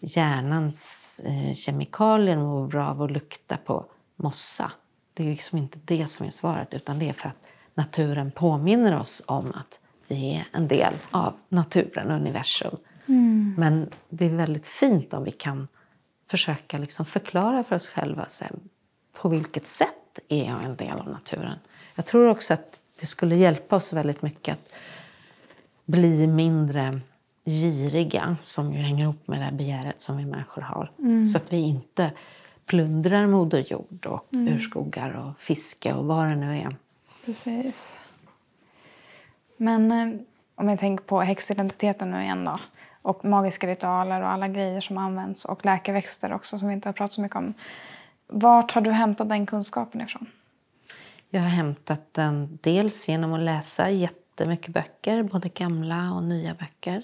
hjärnans eh, kemikalier mår bra av att lukta på mossa. Det är liksom inte det som är svaret, utan det är för att naturen påminner oss om att vi är en del av naturen, universum. Men det är väldigt fint om vi kan försöka liksom förklara för oss själva så här, på vilket sätt är jag en del av naturen. Jag tror också att det skulle hjälpa oss väldigt mycket att bli mindre giriga, som ju hänger ihop med det här begäret som vi människor har. Så att vi inte plundrar Moder Jord och urskogar och fiske och vad det nu är. Precis. Men eh, om jag tänker på häxidentiteten nu igen då, och magiska ritualer och alla grejer som används och läkeväxter också som vi inte har pratat så mycket om. Vart har du hämtat den kunskapen ifrån? Jag har hämtat den dels genom att läsa jättemycket böcker, både gamla och nya böcker.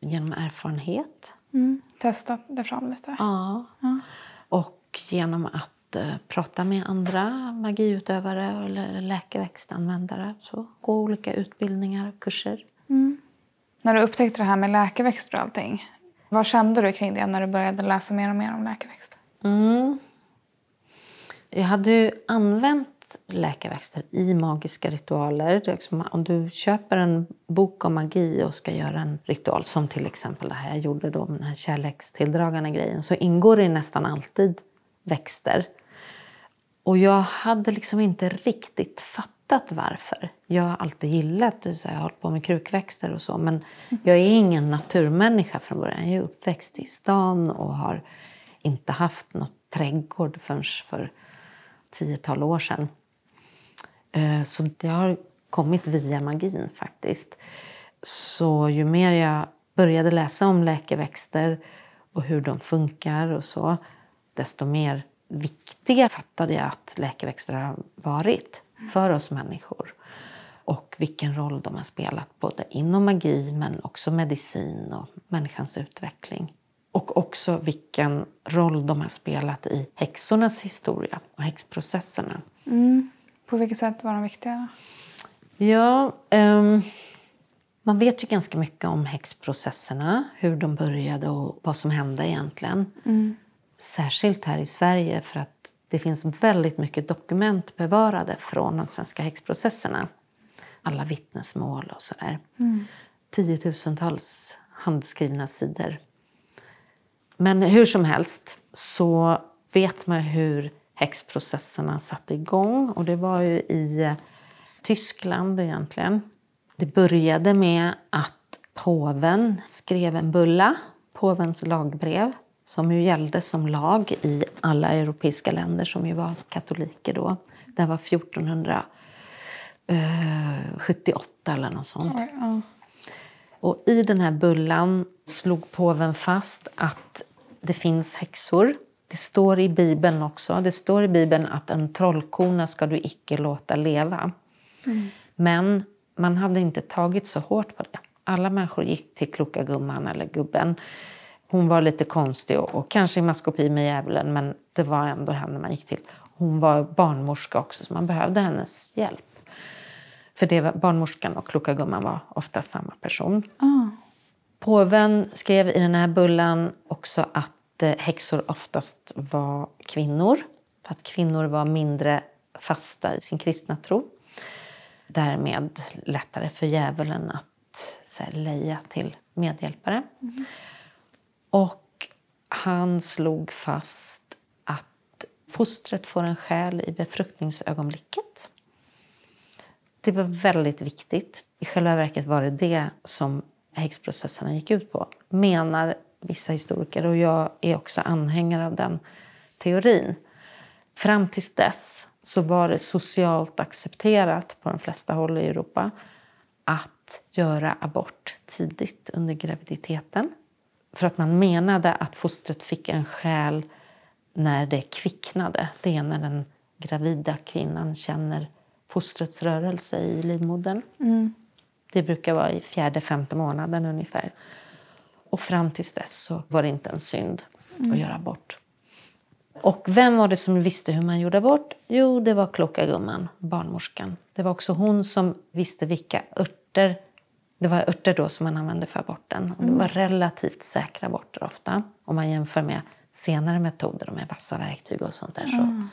Genom erfarenhet. Mm. Testat det fram lite? Ja. ja. Och genom att uh, prata med andra magiutövare eller läkeväxtanvändare. Så, gå olika utbildningar och kurser. Mm. När du upptäckte det här med läkeväxter och allting, vad kände du kring det när du började läsa mer och mer om läkeväxter? Mm. Jag hade ju använt läkeväxter i magiska ritualer. Liksom, om du köper en bok om magi och ska göra en ritual, som till exempel det här jag gjorde då, den här kärlekstilldragande grejen, så ingår det nästan alltid växter. Och jag hade liksom inte riktigt fattat varför. Jag har alltid gillat, det, jag har hållit på med krukväxter och så, men jag är ingen naturmänniska från början. Jag är uppväxt i stan och har inte haft något trädgård förrän för tiotal år sedan. Eh, så det har kommit via magin faktiskt. Så ju mer jag började läsa om läkeväxter och hur de funkar och så, desto mer viktiga fattade jag att läkeväxter har varit för oss människor. Och vilken roll de har spelat både inom magi men också medicin och människans utveckling. Och också vilken roll de har spelat i häxornas historia och häxprocesserna. Mm. På vilket sätt var de viktiga? Ja, um, man vet ju ganska mycket om häxprocesserna, hur de började och vad som hände egentligen. Mm. Särskilt här i Sverige för att det finns väldigt mycket dokument bevarade från de svenska häxprocesserna. Alla vittnesmål och sådär. Mm. Tiotusentals handskrivna sidor. Men hur som helst så vet man hur häxprocesserna satte igång. Och det var ju i eh, Tyskland egentligen. Det började med att påven skrev en bulla, påvens lagbrev, som ju gällde som lag i alla europeiska länder som ju var katoliker då. Det var 1478 eller något sånt. Och i den här bullan slog påven fast att det finns häxor det står i Bibeln också. Det står i Bibeln att en trollkona ska du icke låta leva. Mm. Men man hade inte tagit så hårt på det. Alla människor gick till kloka gumman eller gubben. Hon var lite konstig och, och kanske i maskopi med djävulen men det var ändå henne man gick till. Hon var barnmorska också så man behövde hennes hjälp. För det var, barnmorskan och kloka gumman var ofta samma person. Mm. Påven skrev i den här bullan också att häxor oftast var kvinnor. För att kvinnor var mindre fasta i sin kristna tro. Därmed lättare för djävulen att så här, leja till medhjälpare. Mm. Och han slog fast att fostret får en själ i befruktningsögonblicket. Det var väldigt viktigt. I själva verket var det det som häxprocesserna gick ut på, menar vissa historiker och jag är också anhängare av den teorin. Fram tills dess så var det socialt accepterat på de flesta håll i Europa att göra abort tidigt under graviditeten. För att man menade att fostret fick en själ när det kvicknade. Det är när den gravida kvinnan känner fostrets rörelse i livmodern. Mm. Det brukar vara i fjärde, femte månaden ungefär. Och fram tills dess så var det inte en synd mm. att göra abort. Och vem var det som visste hur man gjorde abort? Jo, det var kloka gumman, barnmorskan. Det var också hon som visste vilka örter det var örter då som man använde för aborten. Och det mm. var relativt säkra aborter ofta. Om man jämför med senare metoder med vassa verktyg och sånt där. Så mm.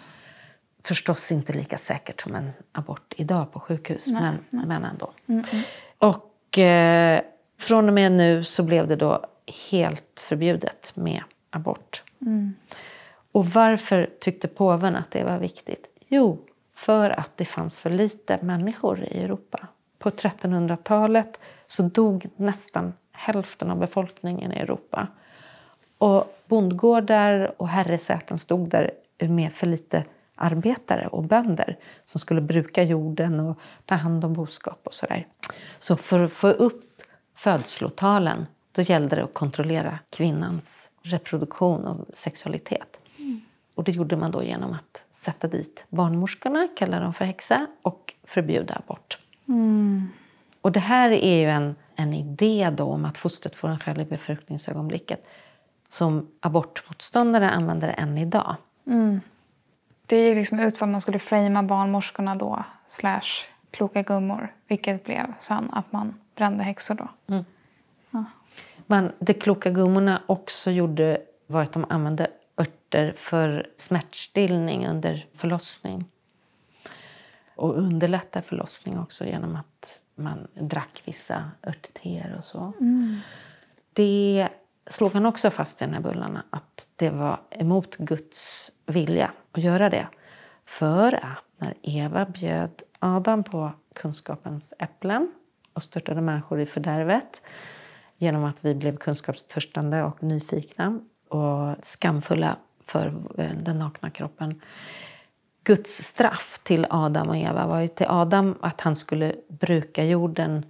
Förstås inte lika säkert som en abort idag på sjukhus, nej, men, nej. men ändå. Mm, mm. Och eh, från och med nu så blev det då helt förbjudet med abort. Mm. Och varför tyckte påven att det var viktigt? Jo, för att det fanns för lite människor i Europa. På 1300-talet så dog nästan hälften av befolkningen i Europa. Och bondgårdar och herresäten stod där med för lite arbetare och bönder som skulle bruka jorden och ta hand om boskap och sådär. Så för att få upp födslotalen då gällde det att kontrollera kvinnans reproduktion och sexualitet. Mm. Och det gjorde man då genom att sätta dit barnmorskorna, kalla dem för häxa, och förbjuda abort. Mm. Och det här är ju en, en idé då om att fostret får en själ i befruktningsögonblicket som abortmotståndare använder än idag. Mm. Det är liksom ut vad man skulle framea barnmorskorna då, slash kloka gummor, vilket blev sen att man brände häxor då. Mm. Ja. Men det kloka gummorna också gjorde var att de använde örter för smärtstillning under förlossning. Och underlätta förlossning också genom att man drack vissa örtteer och så. Mm. Det slog han också fast i den här bullarna att det var emot Guds vilja att göra det. För att när Eva bjöd Adam på kunskapens äpplen och störtade människor i fördärvet genom att vi blev kunskapstörstande och nyfikna och skamfulla för eh, den nakna kroppen. Guds straff till Adam och Eva var ju till Adam att han skulle bruka jorden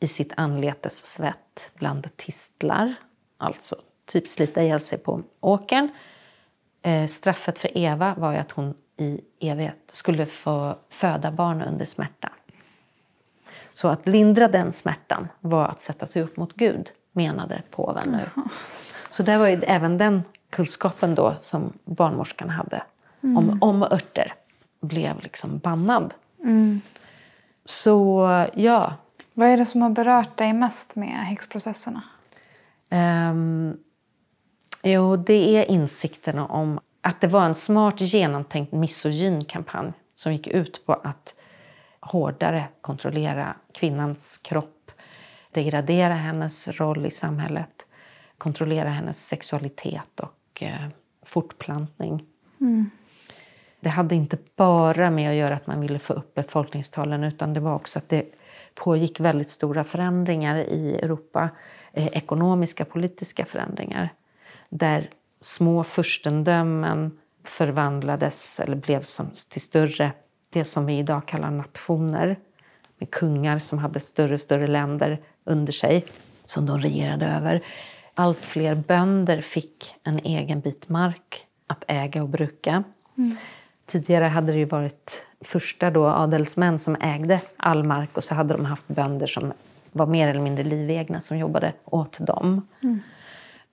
i sitt anletes svett bland tistlar, alltså typ slita ihjäl sig på åkern. Eh, straffet för Eva var ju att hon i evighet skulle få föda barn under smärta. Så att lindra den smärtan var att sätta sig upp mot Gud, menade påven nu. Så det var ju även den kunskapen då som barnmorskan hade mm. om, om örter blev liksom bannad. Mm. Så ja. Vad är det som har berört dig mest med häxprocesserna? Um, jo, det är insikterna om att det var en smart genomtänkt misogyn kampanj som gick ut på att hårdare kontrollera kvinnans kropp, degradera hennes roll i samhället, kontrollera hennes sexualitet och eh, fortplantning. Mm. Det hade inte bara med att göra att man ville få upp befolkningstalen utan det var också att det pågick väldigt stora förändringar i Europa, eh, ekonomiska politiska förändringar där små furstendömen förvandlades eller blev som, till större, det som vi idag kallar nationer med kungar som hade större och större länder under sig som de regerade över. Allt fler bönder fick en egen bit mark att äga och bruka. Mm. Tidigare hade det ju varit första då adelsmän som ägde all mark och så hade de haft bönder som var mer eller mindre livegna som jobbade åt dem. Mm.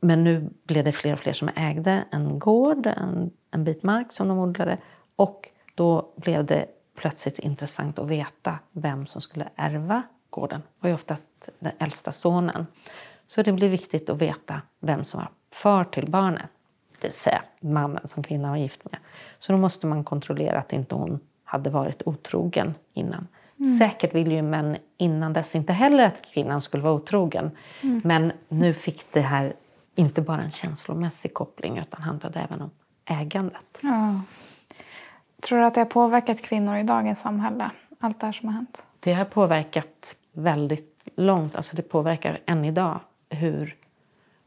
Men nu blev det fler och fler som ägde en gård, en, en bit mark som de odlade. Och då blev det plötsligt intressant att veta vem som skulle ärva gården. Det var ju oftast den äldsta sonen. Så det blev viktigt att veta vem som var far till barnet. Det vill säga mannen som kvinnan var gift med. Så då måste man kontrollera att inte hon hade varit otrogen innan. Mm. Säkert ville ju män innan dess inte heller att kvinnan skulle vara otrogen. Mm. Men nu fick det här inte bara en känslomässig koppling utan handlade även om ägandet. Ja. Tror du att det har påverkat kvinnor i dagens samhälle, allt det här som har hänt? Det har påverkat väldigt långt. Alltså det påverkar än idag hur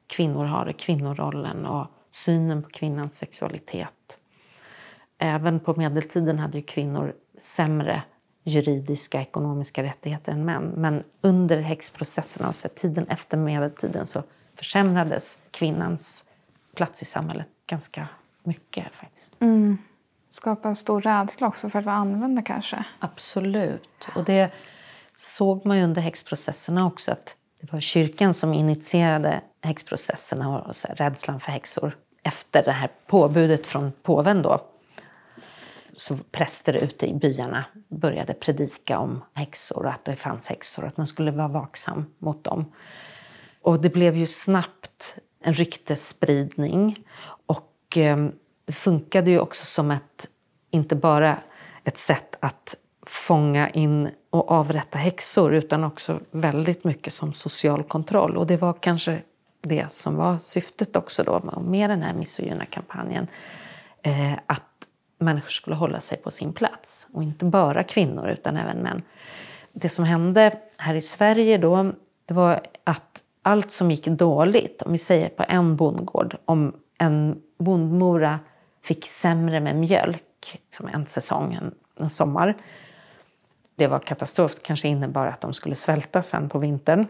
kvinnor har det, kvinnorollen och synen på kvinnans sexualitet. Även på medeltiden hade ju kvinnor sämre juridiska ekonomiska rättigheter än män. Men under häxprocesserna och så tiden efter medeltiden så försämrades kvinnans plats i samhället ganska mycket. faktiskt. Mm. Skapa en stor rädsla också för att vara annorlunda kanske? Absolut. Och det såg man ju under häxprocesserna också. att Det var kyrkan som initierade häxprocesserna och så rädslan för häxor. Efter det här påbudet från påven då så präster ute i byarna började predika om häxor och att det fanns häxor att man skulle vara vaksam mot dem. Och det blev ju snabbt en ryktesspridning. Och eh, det funkade ju också som ett, inte bara ett sätt att fånga in och avrätta häxor utan också väldigt mycket som social kontroll. Och det var kanske det som var syftet också då med den här misogyna kampanjen. Eh, att människor skulle hålla sig på sin plats. Och inte bara kvinnor utan även män. Det som hände här i Sverige då, det var att allt som gick dåligt, om vi säger på en bondgård, om en bondmora fick sämre med mjölk som en säsong, en, en sommar. Det var katastrof, det kanske innebar att de skulle svälta sen på vintern.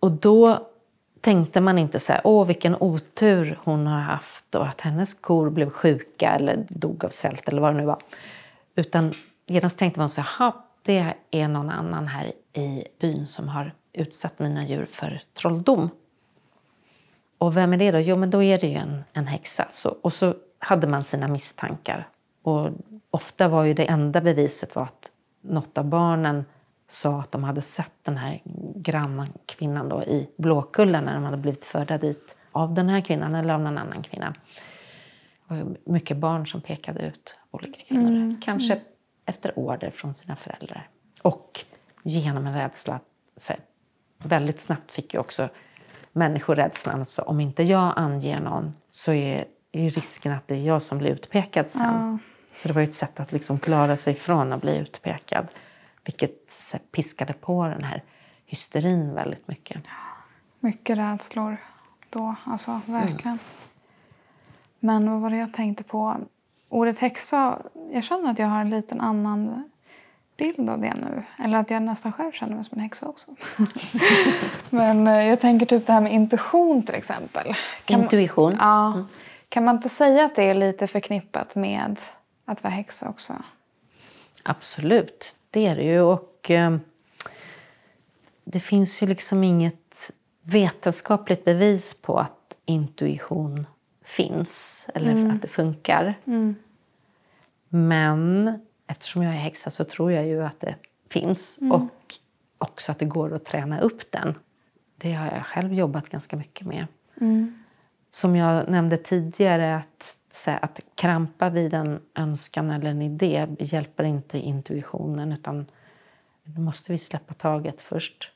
Och då tänkte man inte så här, åh vilken otur hon har haft och att hennes kor blev sjuka eller dog av svält eller vad det nu var. Utan genast tänkte man så här, det är någon annan här i byn som har utsatt mina djur för trolldom. Och vem är det då? Jo, men då är det ju en, en häxa. Så, och så hade man sina misstankar. Och ofta var ju det enda beviset var att något av barnen sa att de hade sett den här grannkvinnan då i Blåkulla när de hade blivit förda dit av den här kvinnan eller av någon annan kvinna. Det var mycket barn som pekade ut olika kvinnor. Mm. Kanske mm. efter order från sina föräldrar. Och genom en rädsla. Så väldigt snabbt fick ju också människorädslan. Alltså, om inte jag anger någon så är, är risken att det är jag som blir utpekad sen. Ja. Så det var ett sätt att liksom klara sig från att bli utpekad. Vilket piskade på den här hysterin väldigt mycket. Mycket rädslor då, alltså verkligen. Mm. Men vad var det jag tänkte på? Ordet häxa, jag känner att jag har en liten annan bild av det nu. Eller att jag nästan själv känner mig som en häxa också. Men eh, jag tänker typ det här med intuition till exempel. Kan Intuition? Man, ja. Mm. Kan man inte säga att det är lite förknippat med att vara häxa också? Absolut, det är det ju. Och eh, det finns ju liksom inget vetenskapligt bevis på att intuition finns eller mm. att det funkar. Mm. Men eftersom jag är häxa så tror jag ju att det finns mm. och också att det går att träna upp den. Det har jag själv jobbat ganska mycket med. Mm. Som jag nämnde tidigare, att, att krampa vid en önskan eller en idé hjälper inte intuitionen utan då måste vi släppa taget först.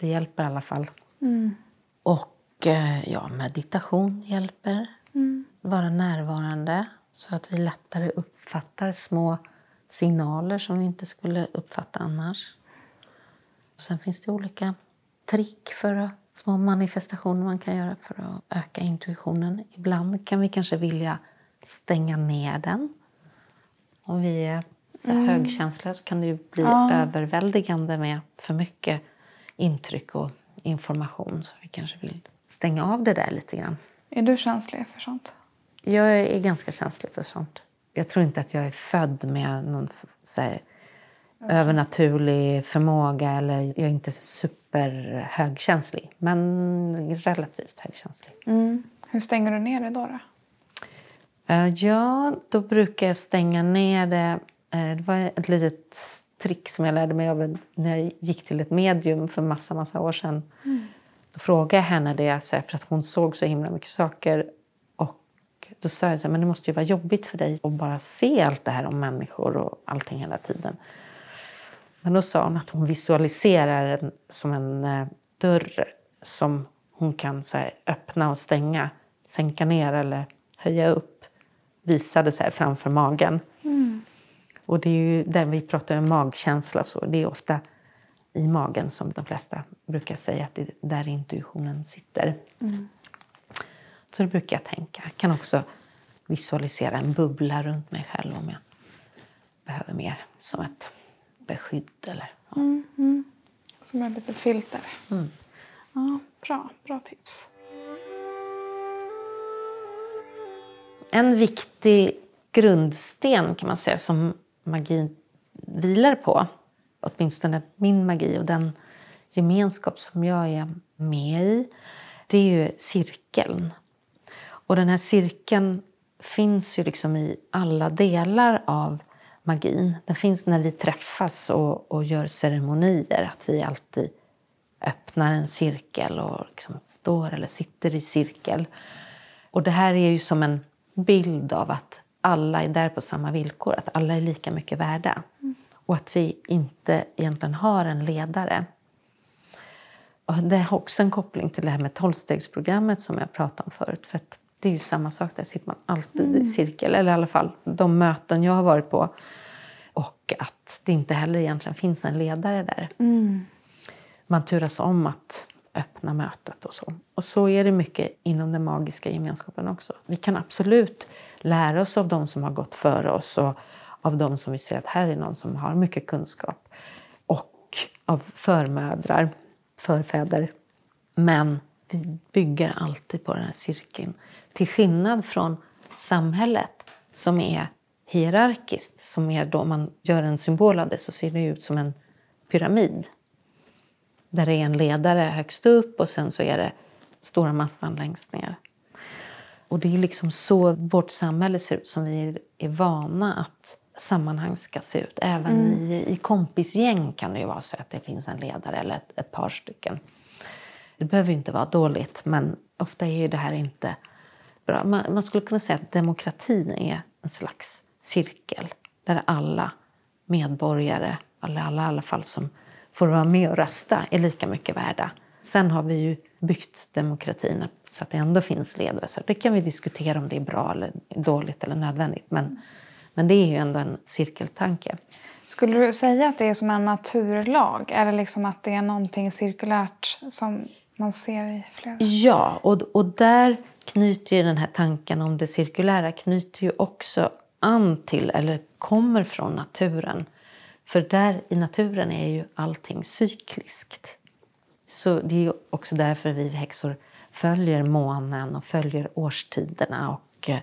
Det hjälper i alla fall. Mm. Och eh, ja, meditation hjälper. Mm. Vara närvarande så att vi lättare uppfattar små signaler som vi inte skulle uppfatta annars. Och sen finns det olika trick för att, små manifestationer man kan göra för att öka intuitionen. Ibland kan vi kanske vilja stänga ner den. Om vi är så mm. högkänsliga så kan det ju bli ja. överväldigande med för mycket intryck och information. Så vi kanske vill stänga av det där lite grann. Är du känslig för sånt? Jag är ganska känslig för sånt jag tror inte att jag är född med någon här, övernaturlig förmåga eller jag är inte superhögkänslig, men relativt högkänslig. Mm. Hur stänger du ner det då? då? Uh, ja, då brukar jag stänga ner det. Uh, det var ett litet trick som jag lärde mig av när jag gick till ett medium för massa, massa år sedan. Mm. Då frågade jag henne det, för att hon såg så himla mycket saker då sa jag så här, men det måste ju vara jobbigt för dig att bara se allt det här om människor och allting hela tiden. Men då sa hon att hon visualiserar en, som en eh, dörr som hon kan så här, öppna och stänga, sänka ner eller höja upp. Visade så här framför magen. Mm. Och det är ju där vi pratar om magkänsla, så det är ofta i magen som de flesta brukar säga att det är där intuitionen sitter. Mm. Så det brukar jag tänka. Jag kan också visualisera en bubbla runt mig själv om jag behöver mer som ett beskydd. Eller, ja. mm, mm. Som ett litet filter. Mm. Ja, bra, bra tips. En viktig grundsten kan man säga som magin vilar på, åtminstone min magi och den gemenskap som jag är med i, det är ju cirkeln. Och den här cirkeln finns ju liksom i alla delar av magin. Den finns när vi träffas och, och gör ceremonier. Att vi alltid öppnar en cirkel och liksom står eller sitter i cirkel. Och det här är ju som en bild av att alla är där på samma villkor, att alla är lika mycket värda. Mm. Och att vi inte egentligen har en ledare. Och det har också en koppling till det här med tolvstegsprogrammet som jag pratade om förut. För att det är ju samma sak, där sitter man alltid mm. i cirkel. Eller i alla fall de möten jag har varit på. Och att det inte heller egentligen finns en ledare där. Mm. Man turas om att öppna mötet och så. Och så är det mycket inom den magiska gemenskapen också. Vi kan absolut lära oss av de som har gått före oss och av de som vi ser att här är någon som har mycket kunskap. Och av förmödrar, förfäder. Men vi bygger alltid på den här cirkeln. Till skillnad från samhället som är hierarkiskt, som är då man gör en symbol av det så ser det ut som en pyramid. Där det är en ledare högst upp och sen så är det stora massan längst ner. Och det är liksom så vårt samhälle ser ut, som vi är vana att sammanhang ska se ut. Även mm. i, i kompisgäng kan det ju vara så att det finns en ledare eller ett, ett par stycken. Det behöver inte vara dåligt, men ofta är det här inte bra. Man, man, skulle kunna säga att demokratin är en slags cirkel där alla medborgare, eller alla i alla fall som får vara med och rösta, är lika mycket värda. Sen har vi ju byggt demokratin så att det ändå finns ledare. Så det kan vi diskutera om det är bra eller dåligt eller nödvändigt. Men, men det är ju ändå en cirkeltanke. Skulle du säga att det är som en naturlag? Eller liksom att det är någonting cirkulärt som man ser i flera? Ja, och, och där knyter ju den här tanken om det cirkulära knyter ju också an till, eller kommer från naturen. För där i naturen är ju allting cykliskt. Så det är också därför vi häxor följer månen och följer årstiderna. Och, eh,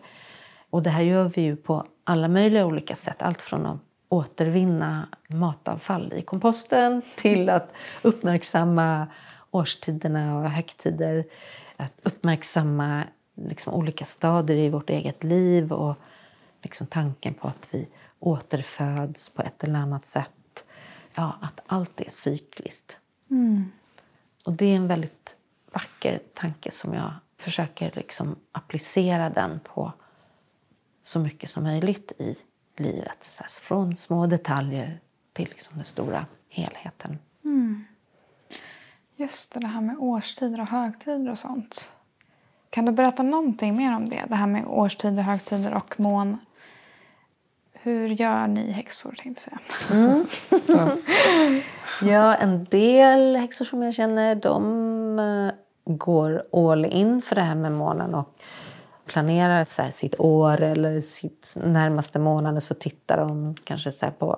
och det här gör vi ju på alla möjliga olika sätt. Allt från att återvinna matavfall i komposten till att uppmärksamma årstiderna och högtider. Att uppmärksamma liksom olika stadier i vårt eget liv och liksom tanken på att vi återföds på ett eller annat sätt. Ja, att allt är cykliskt. Mm. Och det är en väldigt vacker tanke som jag försöker liksom applicera den på så mycket som möjligt i livet. Så från små detaljer till liksom den stora helheten. Just det, det här med årstider och högtider och sånt. Kan du berätta någonting mer om det? Det här med årstider, högtider och mån. Hur gör ni häxor, tänkte jag säga. Mm. Ja, en del häxor som jag känner de eh, går all in för det här med månen och planerar så här, sitt år eller sitt närmaste månad så tittar de kanske så på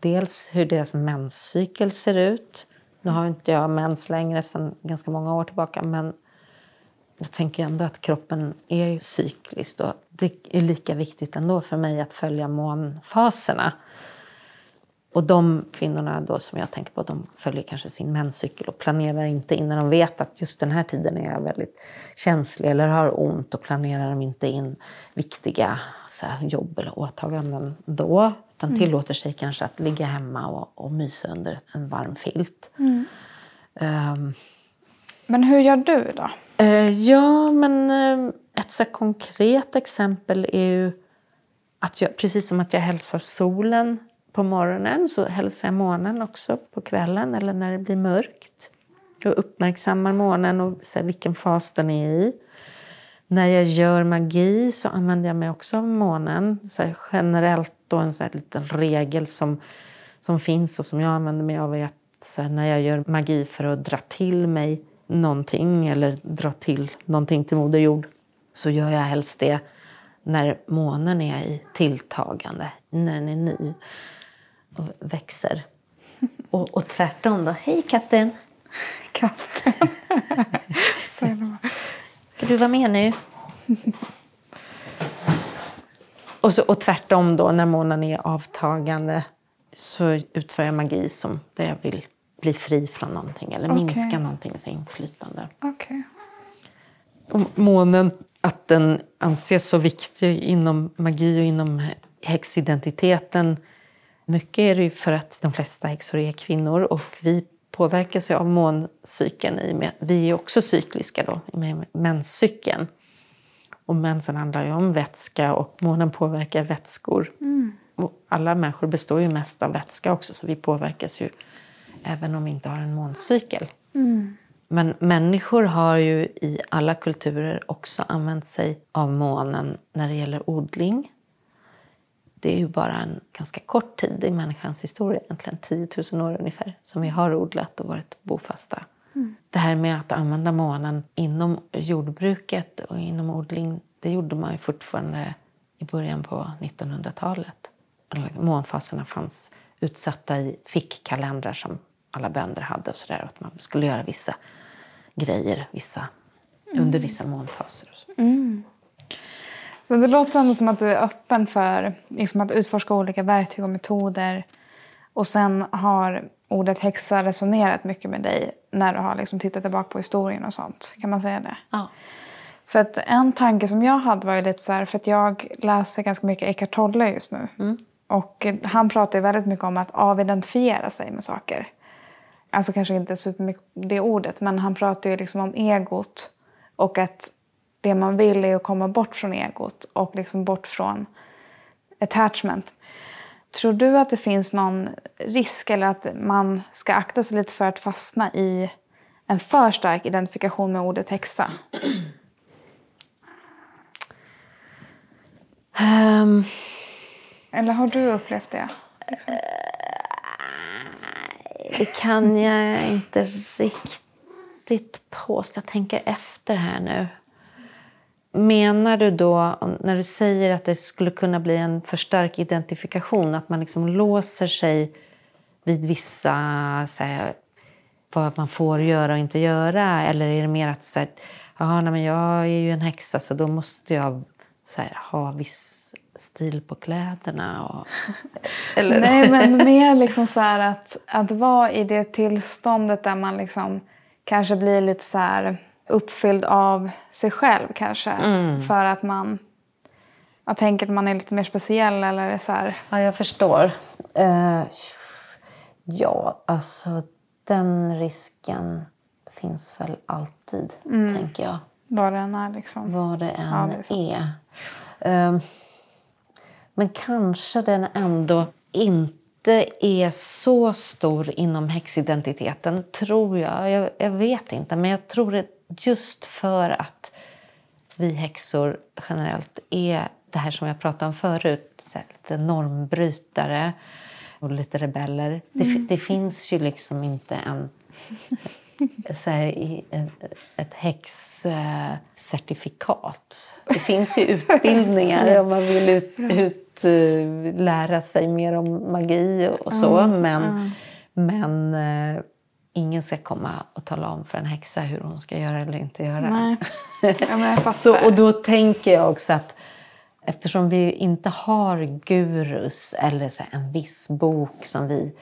dels hur deras menscykel ser ut. Nu har inte jag mens längre sedan ganska många år tillbaka men jag tänker ändå att kroppen är cyklisk och det är lika viktigt ändå för mig att följa månfaserna. Och de kvinnorna då som jag tänker på, de följer kanske sin menscykel och planerar inte in när de vet att just den här tiden är jag väldigt känslig eller har ont och planerar de inte in viktiga här, jobb eller åtaganden då. Utan mm. tillåter sig kanske att ligga hemma och, och mysa under en varm filt. Mm. Um, men hur gör du då? Uh, ja, men uh, ett så konkret exempel är ju att jag, precis som att jag hälsar solen på morgonen så hälsar jag månen också på kvällen eller när det blir mörkt. Jag uppmärksammar månen och ser vilken fas den är i. När jag gör magi så använder jag mig också av månen. Så generellt då en så liten regel som, som finns och som jag använder mig av är att så när jag gör magi för att dra till mig någonting eller dra till någonting till Moder Jord så gör jag helst det när månen är i tilltagande, när den är ny och växer. Och, och tvärtom då. Hej katten! Katten. Ska du vara med nu? och, så, och tvärtom då, när månen är avtagande så utför jag magi som där jag vill bli fri från någonting eller okay. minska någontings inflytande. Okay. Och månen, att den anses så viktig inom magi och inom häxidentiteten mycket är det för att de flesta häxor är kvinnor och vi påverkas av måncykeln. I med, vi är också cykliska då, med menscykeln. Och mensen handlar ju om vätska och månen påverkar vätskor. Mm. Alla människor består ju mest av vätska också så vi påverkas ju även om vi inte har en måncykel. Mm. Men människor har ju i alla kulturer också använt sig av månen när det gäller odling det är ju bara en ganska kort tid i människans historia, egentligen 10 000 år ungefär, som vi har odlat och varit bofasta. Mm. Det här med att använda månen inom jordbruket och inom odling, det gjorde man ju fortfarande i början på 1900-talet. Månfaserna fanns utsatta i fickkalendrar som alla bönder hade och sådär. Att man skulle göra vissa grejer vissa, mm. under vissa månfaser. Mm. Men det låter ändå som att du är öppen för liksom att utforska olika verktyg och metoder. Och sen har ordet häxa resonerat mycket med dig när du har liksom tittat tillbaka på historien och sånt. Kan man säga det? Ja. För att en tanke som jag hade var ju lite så här, för att jag läser ganska mycket Eckart Tolle just nu. Mm. Och han pratar ju väldigt mycket om att avidentifiera sig med saker. Alltså kanske inte supermycket det ordet, men han pratar ju liksom om egot. Och att det man vill är att komma bort från egot och liksom bort från attachment. Tror du att det finns någon risk eller att man ska akta sig lite för att fastna i en för stark identifikation med ordet häxa? Um, eller har du upplevt det? Liksom? Det kan jag inte riktigt påstå. Jag tänker efter här nu. Menar du då, när du säger att det skulle kunna bli en för stark identifikation, att man liksom låser sig vid vissa, här, vad man får göra och inte göra? Eller är det mer att så här, nej, men jag är ju en häxa så då måste jag så här, ha viss stil på kläderna? Och, eller? Nej, men mer liksom så att, att vara i det tillståndet där man liksom kanske blir lite så här uppfylld av sig själv kanske. Mm. För att man jag tänker att man är lite mer speciell eller så här. Ja, jag förstår. Uh, ja, alltså den risken finns väl alltid, mm. tänker jag. Vad det än är liksom. Vad det än ja, det är. är. Uh, men kanske den ändå inte är så stor inom häxidentiteten, tror jag. jag. Jag vet inte, men jag tror det just för att vi häxor generellt är det här som jag pratade om förut, lite normbrytare och lite rebeller. Mm. Det, det, finns ju liksom inte en så här, ett häxcertifikat. Det finns ju utbildningar om man vill ut, ut, lära sig mer om magi och så. Men, men uh, ingen ska komma och tala om för en häxa hur hon ska göra eller inte göra. Nej. Ja, så, och då tänker jag också att Eftersom vi inte har gurus eller så en viss bok som vi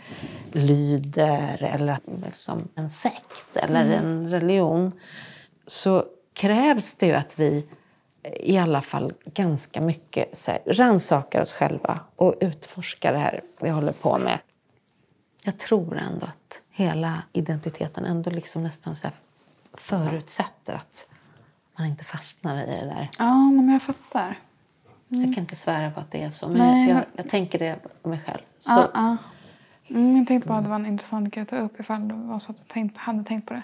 lyder eller liksom en sekt eller mm. en religion så krävs det ju att vi i alla fall ganska mycket så här, rannsakar oss själva och utforskar det här vi håller på med. Jag tror ändå att hela identiteten ändå liksom nästan så förutsätter att man inte fastnar i det där. Ja, men jag fattar. Mm. Jag kan inte svära på att det är så, men Nej, jag, men... jag, tänker det om mig själv. Så. Ah, ah. Mm, jag tänkte bara att det var en intressant grej att ta upp ifall det var så att du tänkt, hade tänkt på det.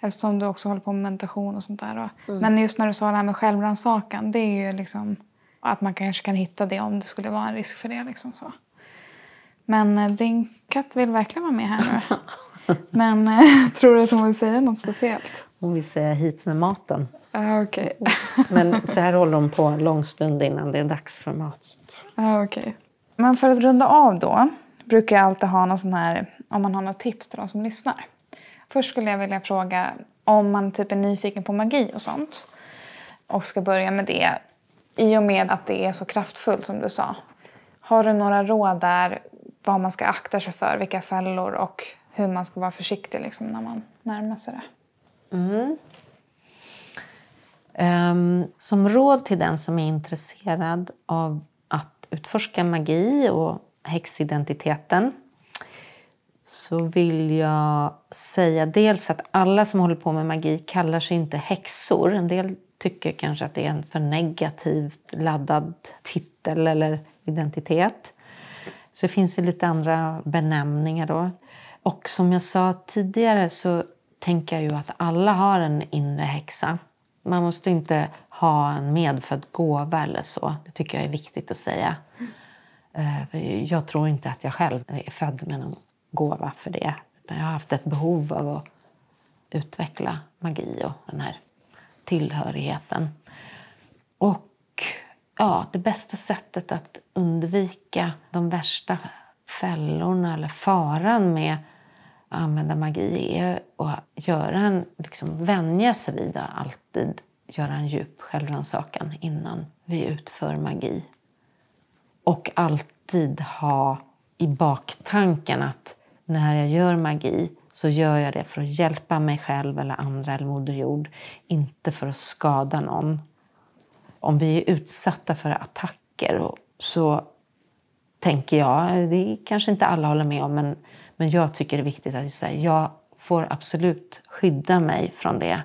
Eftersom du också håller på med meditation och sånt där. Mm. Men just när du sa det här med självrannsakan, det är ju liksom att man kanske kan hitta det om det skulle vara en risk för det. Liksom så. Men eh, din katt vill verkligen vara med här nu. Men eh, tror du att hon vill säga något speciellt? Hon vill säga hit med maten. Ah, okay. Men så här håller hon på en lång stund innan det är dags för mat. Ah, okay. Men för att runda av då brukar jag alltid ha någon sån här, om man har några tips till de som lyssnar. Först skulle jag vilja fråga om man typ är nyfiken på magi och sånt och ska börja med det i och med att det är så kraftfullt som du sa. Har du några råd där vad man ska akta sig för, vilka fällor och hur man ska vara försiktig liksom, när man närmar sig det? Mm. Um, som råd till den som är intresserad av att utforska magi och häxidentiteten så vill jag säga dels att alla som håller på med magi kallar sig inte häxor. En del tycker kanske att det är en för negativt laddad titel eller identitet. Så det finns ju lite andra benämningar då. Och som jag sa tidigare så tänker jag ju att alla har en inre häxa. Man måste inte ha en medfödd gåva eller så. Det tycker jag är viktigt att säga. Mm. Jag tror inte att jag själv är född med någon gåva för det. Utan jag har haft ett behov av att utveckla magi och den här tillhörigheten. Och ja, det bästa sättet att undvika de värsta fällorna eller faran med att använda magi är att göra en, liksom, vänja sig vid att alltid göra en djup självrannsakan innan vi utför magi. Och alltid ha i baktanken att när jag gör magi så gör jag det för att hjälpa mig själv eller andra eller Moder Jord, inte för att skada någon. Om vi är utsatta för attacker så tänker jag, det kanske inte alla håller med om, men, men jag tycker det är viktigt att säga jag får absolut skydda mig från det.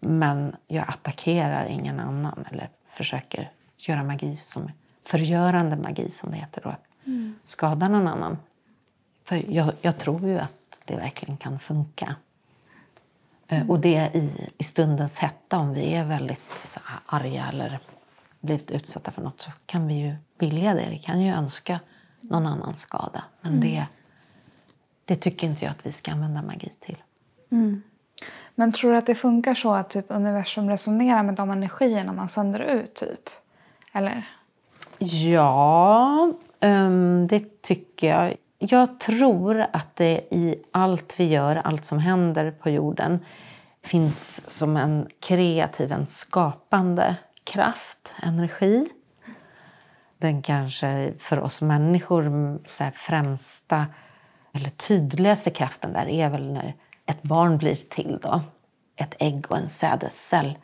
Men jag attackerar ingen annan eller försöker göra magi som förgörande magi som det heter då. Mm. Skada någon annan. För jag, jag, tror ju att det verkligen kan funka. Mm. Och det i, i stundens hetta, om vi är väldigt arga eller blivit utsatta för något så kan vi ju vilja det. Vi kan ju önska någon annan skada. Men mm. det, det tycker inte jag att vi ska använda magi till. Mm. Men tror du att det funkar så att typ universum resonerar med de energierna man sänder ut? typ? Eller? Ja, um, det tycker jag. Jag tror att det i allt vi gör, allt som händer på jorden finns som en kreativ, en skapande kraft, energi. Den kanske för oss människor så främsta eller tydligaste kraften där är väl när ett barn blir till. Då. Ett ägg och en sädescell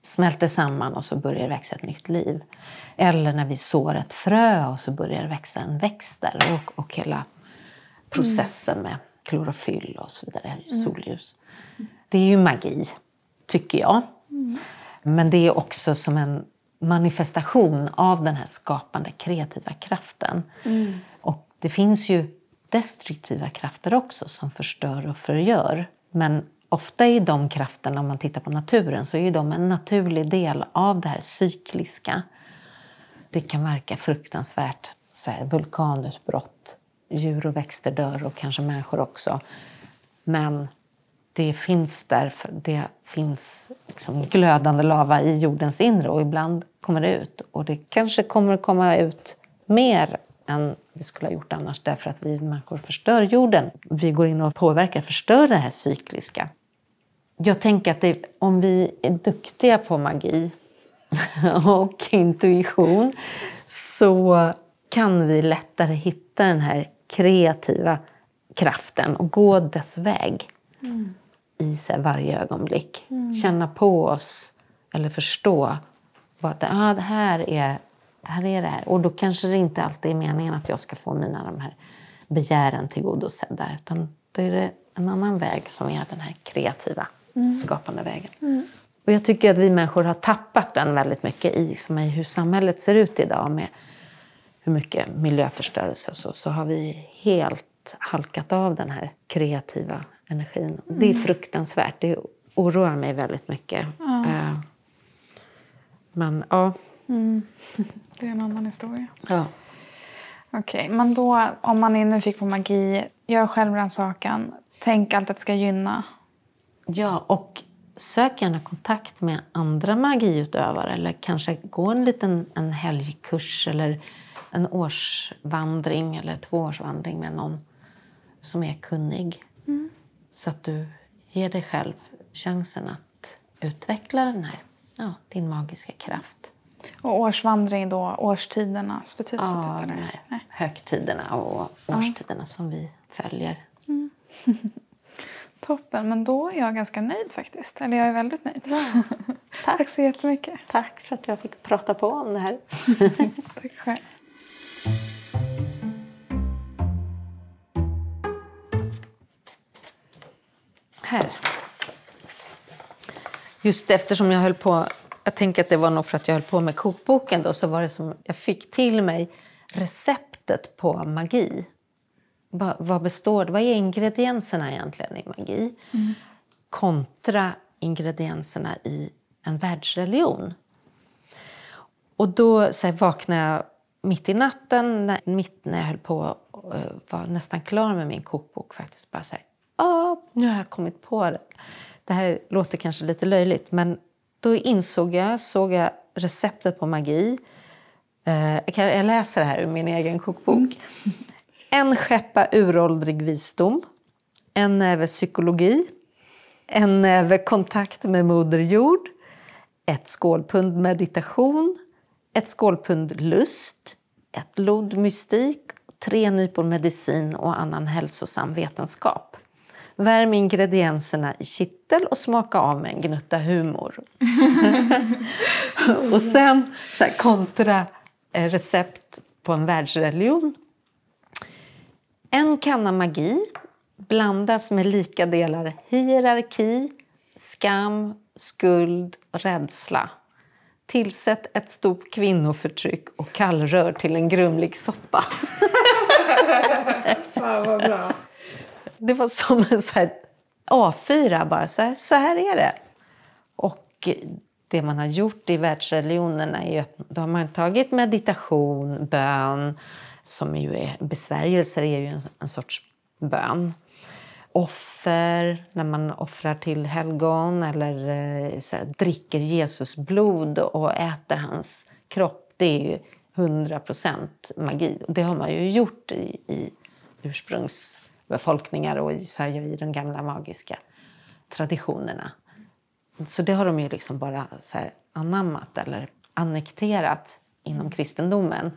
smälter samman och så börjar det växa ett nytt liv. Eller när vi sår ett frö och så börjar det växa en växt där. Och, och hela processen med klorofyll och så vidare, mm. solljus. Det är ju magi, tycker jag. Mm. Men det är också som en manifestation av den här skapande kreativa kraften. Mm. Och det finns ju destruktiva krafter också som förstör och förgör. Men ofta är de krafterna, om man tittar på naturen, så är de en naturlig del av det här cykliska. Det kan verka fruktansvärt, så här, vulkanutbrott, djur och växter dör och kanske människor också. Men det finns där, det finns liksom glödande lava i jordens inre och ibland kommer det ut. Och det kanske kommer att komma ut mer än det skulle ha gjort annars därför att vi människor förstör jorden. Vi går in och påverkar, förstör det här cykliska. Jag tänker att det, om vi är duktiga på magi och intuition så kan vi lättare hitta den här kreativa kraften och gå dess väg. Mm i sig varje ögonblick. Mm. Känna på oss eller förstå vad det, ah, det här är här är det här. Och då kanske det inte alltid är meningen att jag ska få mina de här begären tillgodosedda. Utan då är det en annan väg som är den här kreativa, mm. skapande vägen. Mm. Och jag tycker att vi människor har tappat den väldigt mycket i, liksom, i hur samhället ser ut idag med hur mycket miljöförstörelse och så. Så har vi helt halkat av den här kreativa energin. Mm. Det är fruktansvärt. Det oroar mig väldigt mycket. Mm. Men ja. Mm. Det är en annan historia. Ja. Okej, okay, men då om man är nyfiken på magi, gör självrannsakan. Tänk allt att det ska gynna. Ja, och sök gärna kontakt med andra magiutövare eller kanske gå en liten en helgkurs eller en årsvandring eller tvåårsvandring med någon som är kunnig. Mm. Så att du ger dig själv chansen att utveckla den här, ja, din magiska kraft. Och årsvandring då, årstidernas betydelse? Ja, typ, de här högtiderna och årstiderna ja. som vi följer. Mm. Toppen, men då är jag ganska nöjd faktiskt. Eller jag är väldigt nöjd. Ja. Tack. Tack så jättemycket. Tack för att jag fick prata på om det här. Tack själv. Här. Just eftersom jag höll på, jag tänker att det var nog för att jag höll på med kokboken då, så var det som jag fick till mig receptet på magi. Vad, vad består Vad är ingredienserna egentligen i magi? Mm. Kontra ingredienserna i en världsreligion. Och då så här, vaknade jag mitt i natten, när, mitt när jag höll på och eh, var nästan klar med min kokbok. faktiskt bara så här, nu har jag kommit på det. Det här låter kanske lite löjligt, men då insåg jag, såg jag receptet på magi. Eh, jag, läser det här ur min egen kokbok. En skeppa uråldrig visdom. En näve psykologi. En näve kontakt med Moder Jord. Ett skålpund meditation. Ett skålpund lust. Ett lod mystik. Tre nypor medicin och annan hälsosam vetenskap. Värm ingredienserna i kittel och smaka av med en gnutta humor. och sen så här, kontra eh, recept på en världsreligion. En kanna magi blandas med lika delar hierarki, skam, skuld och rädsla. Tillsätt ett stort kvinnoförtryck och kallrör till en grumlig soppa. Fan vad bra. Det var som en så här A4 bara. Så här, så här är det. Och det man har gjort i världsreligionerna är att då har man tagit meditation, bön, som ju är besvärjelser är ju en, en sorts bön. Offer, när man offrar till helgon eller eh, så här, dricker Jesus blod och äter hans kropp. Det är ju 100 procent magi. Det har man ju gjort i, i ursprungsbefolkningar och här, i de gamla magiska traditionerna. Så det har de ju liksom bara anammat eller annekterat inom kristendomen.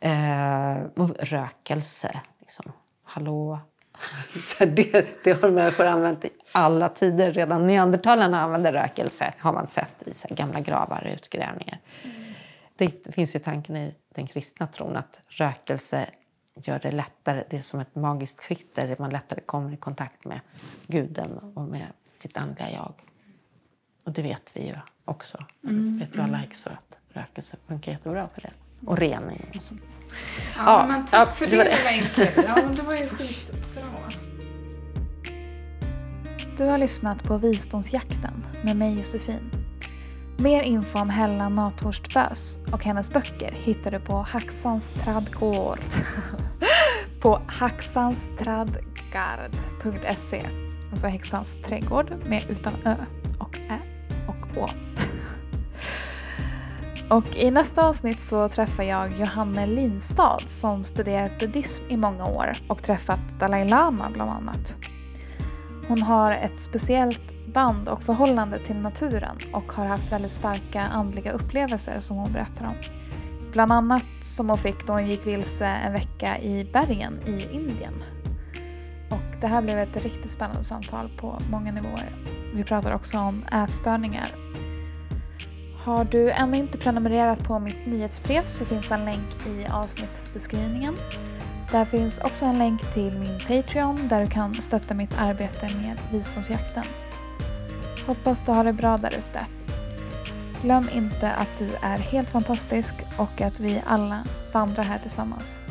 Eh, och rökelse, liksom. Hallå? Så det, det har människor använt i alla tider. Redan neandertalarna använde rökelse, har man sett i så gamla gravar och utgrävningar. Det finns ju tanken i den kristna tron att rökelse gör det lättare. Det är som ett magiskt skikt där man lättare kommer i kontakt med guden och med sitt andliga jag. Och det vet vi ju också. Mm, vet ju alla häxor att rökelse funkar jättebra för det. Och rening och så. Ja, Ja, men tack ja, för det det var det. lilla inspelet. Ja, men det var ju skitbra. Du har lyssnat på Visdomsjakten med mig Josefin. Mer info om Hella Nathorstbös och hennes böcker hittar du på Haxans tradgård. på haxanstradgard.se Alltså häxans trädgård med utan ö och ä och å. Och i nästa avsnitt så träffar jag Johanne Linstad som studerat buddhism i många år och träffat Dalai Lama bland annat. Hon har ett speciellt band och förhållande till naturen och har haft väldigt starka andliga upplevelser som hon berättar om. Bland annat som hon fick då hon gick vilse en vecka i bergen i Indien. Och det här blev ett riktigt spännande samtal på många nivåer. Vi pratar också om ätstörningar har du ännu inte prenumererat på mitt nyhetsbrev så finns en länk i avsnittsbeskrivningen. Där finns också en länk till min Patreon där du kan stötta mitt arbete med Visdomsjakten. Hoppas du har det bra där ute. Glöm inte att du är helt fantastisk och att vi alla vandrar här tillsammans.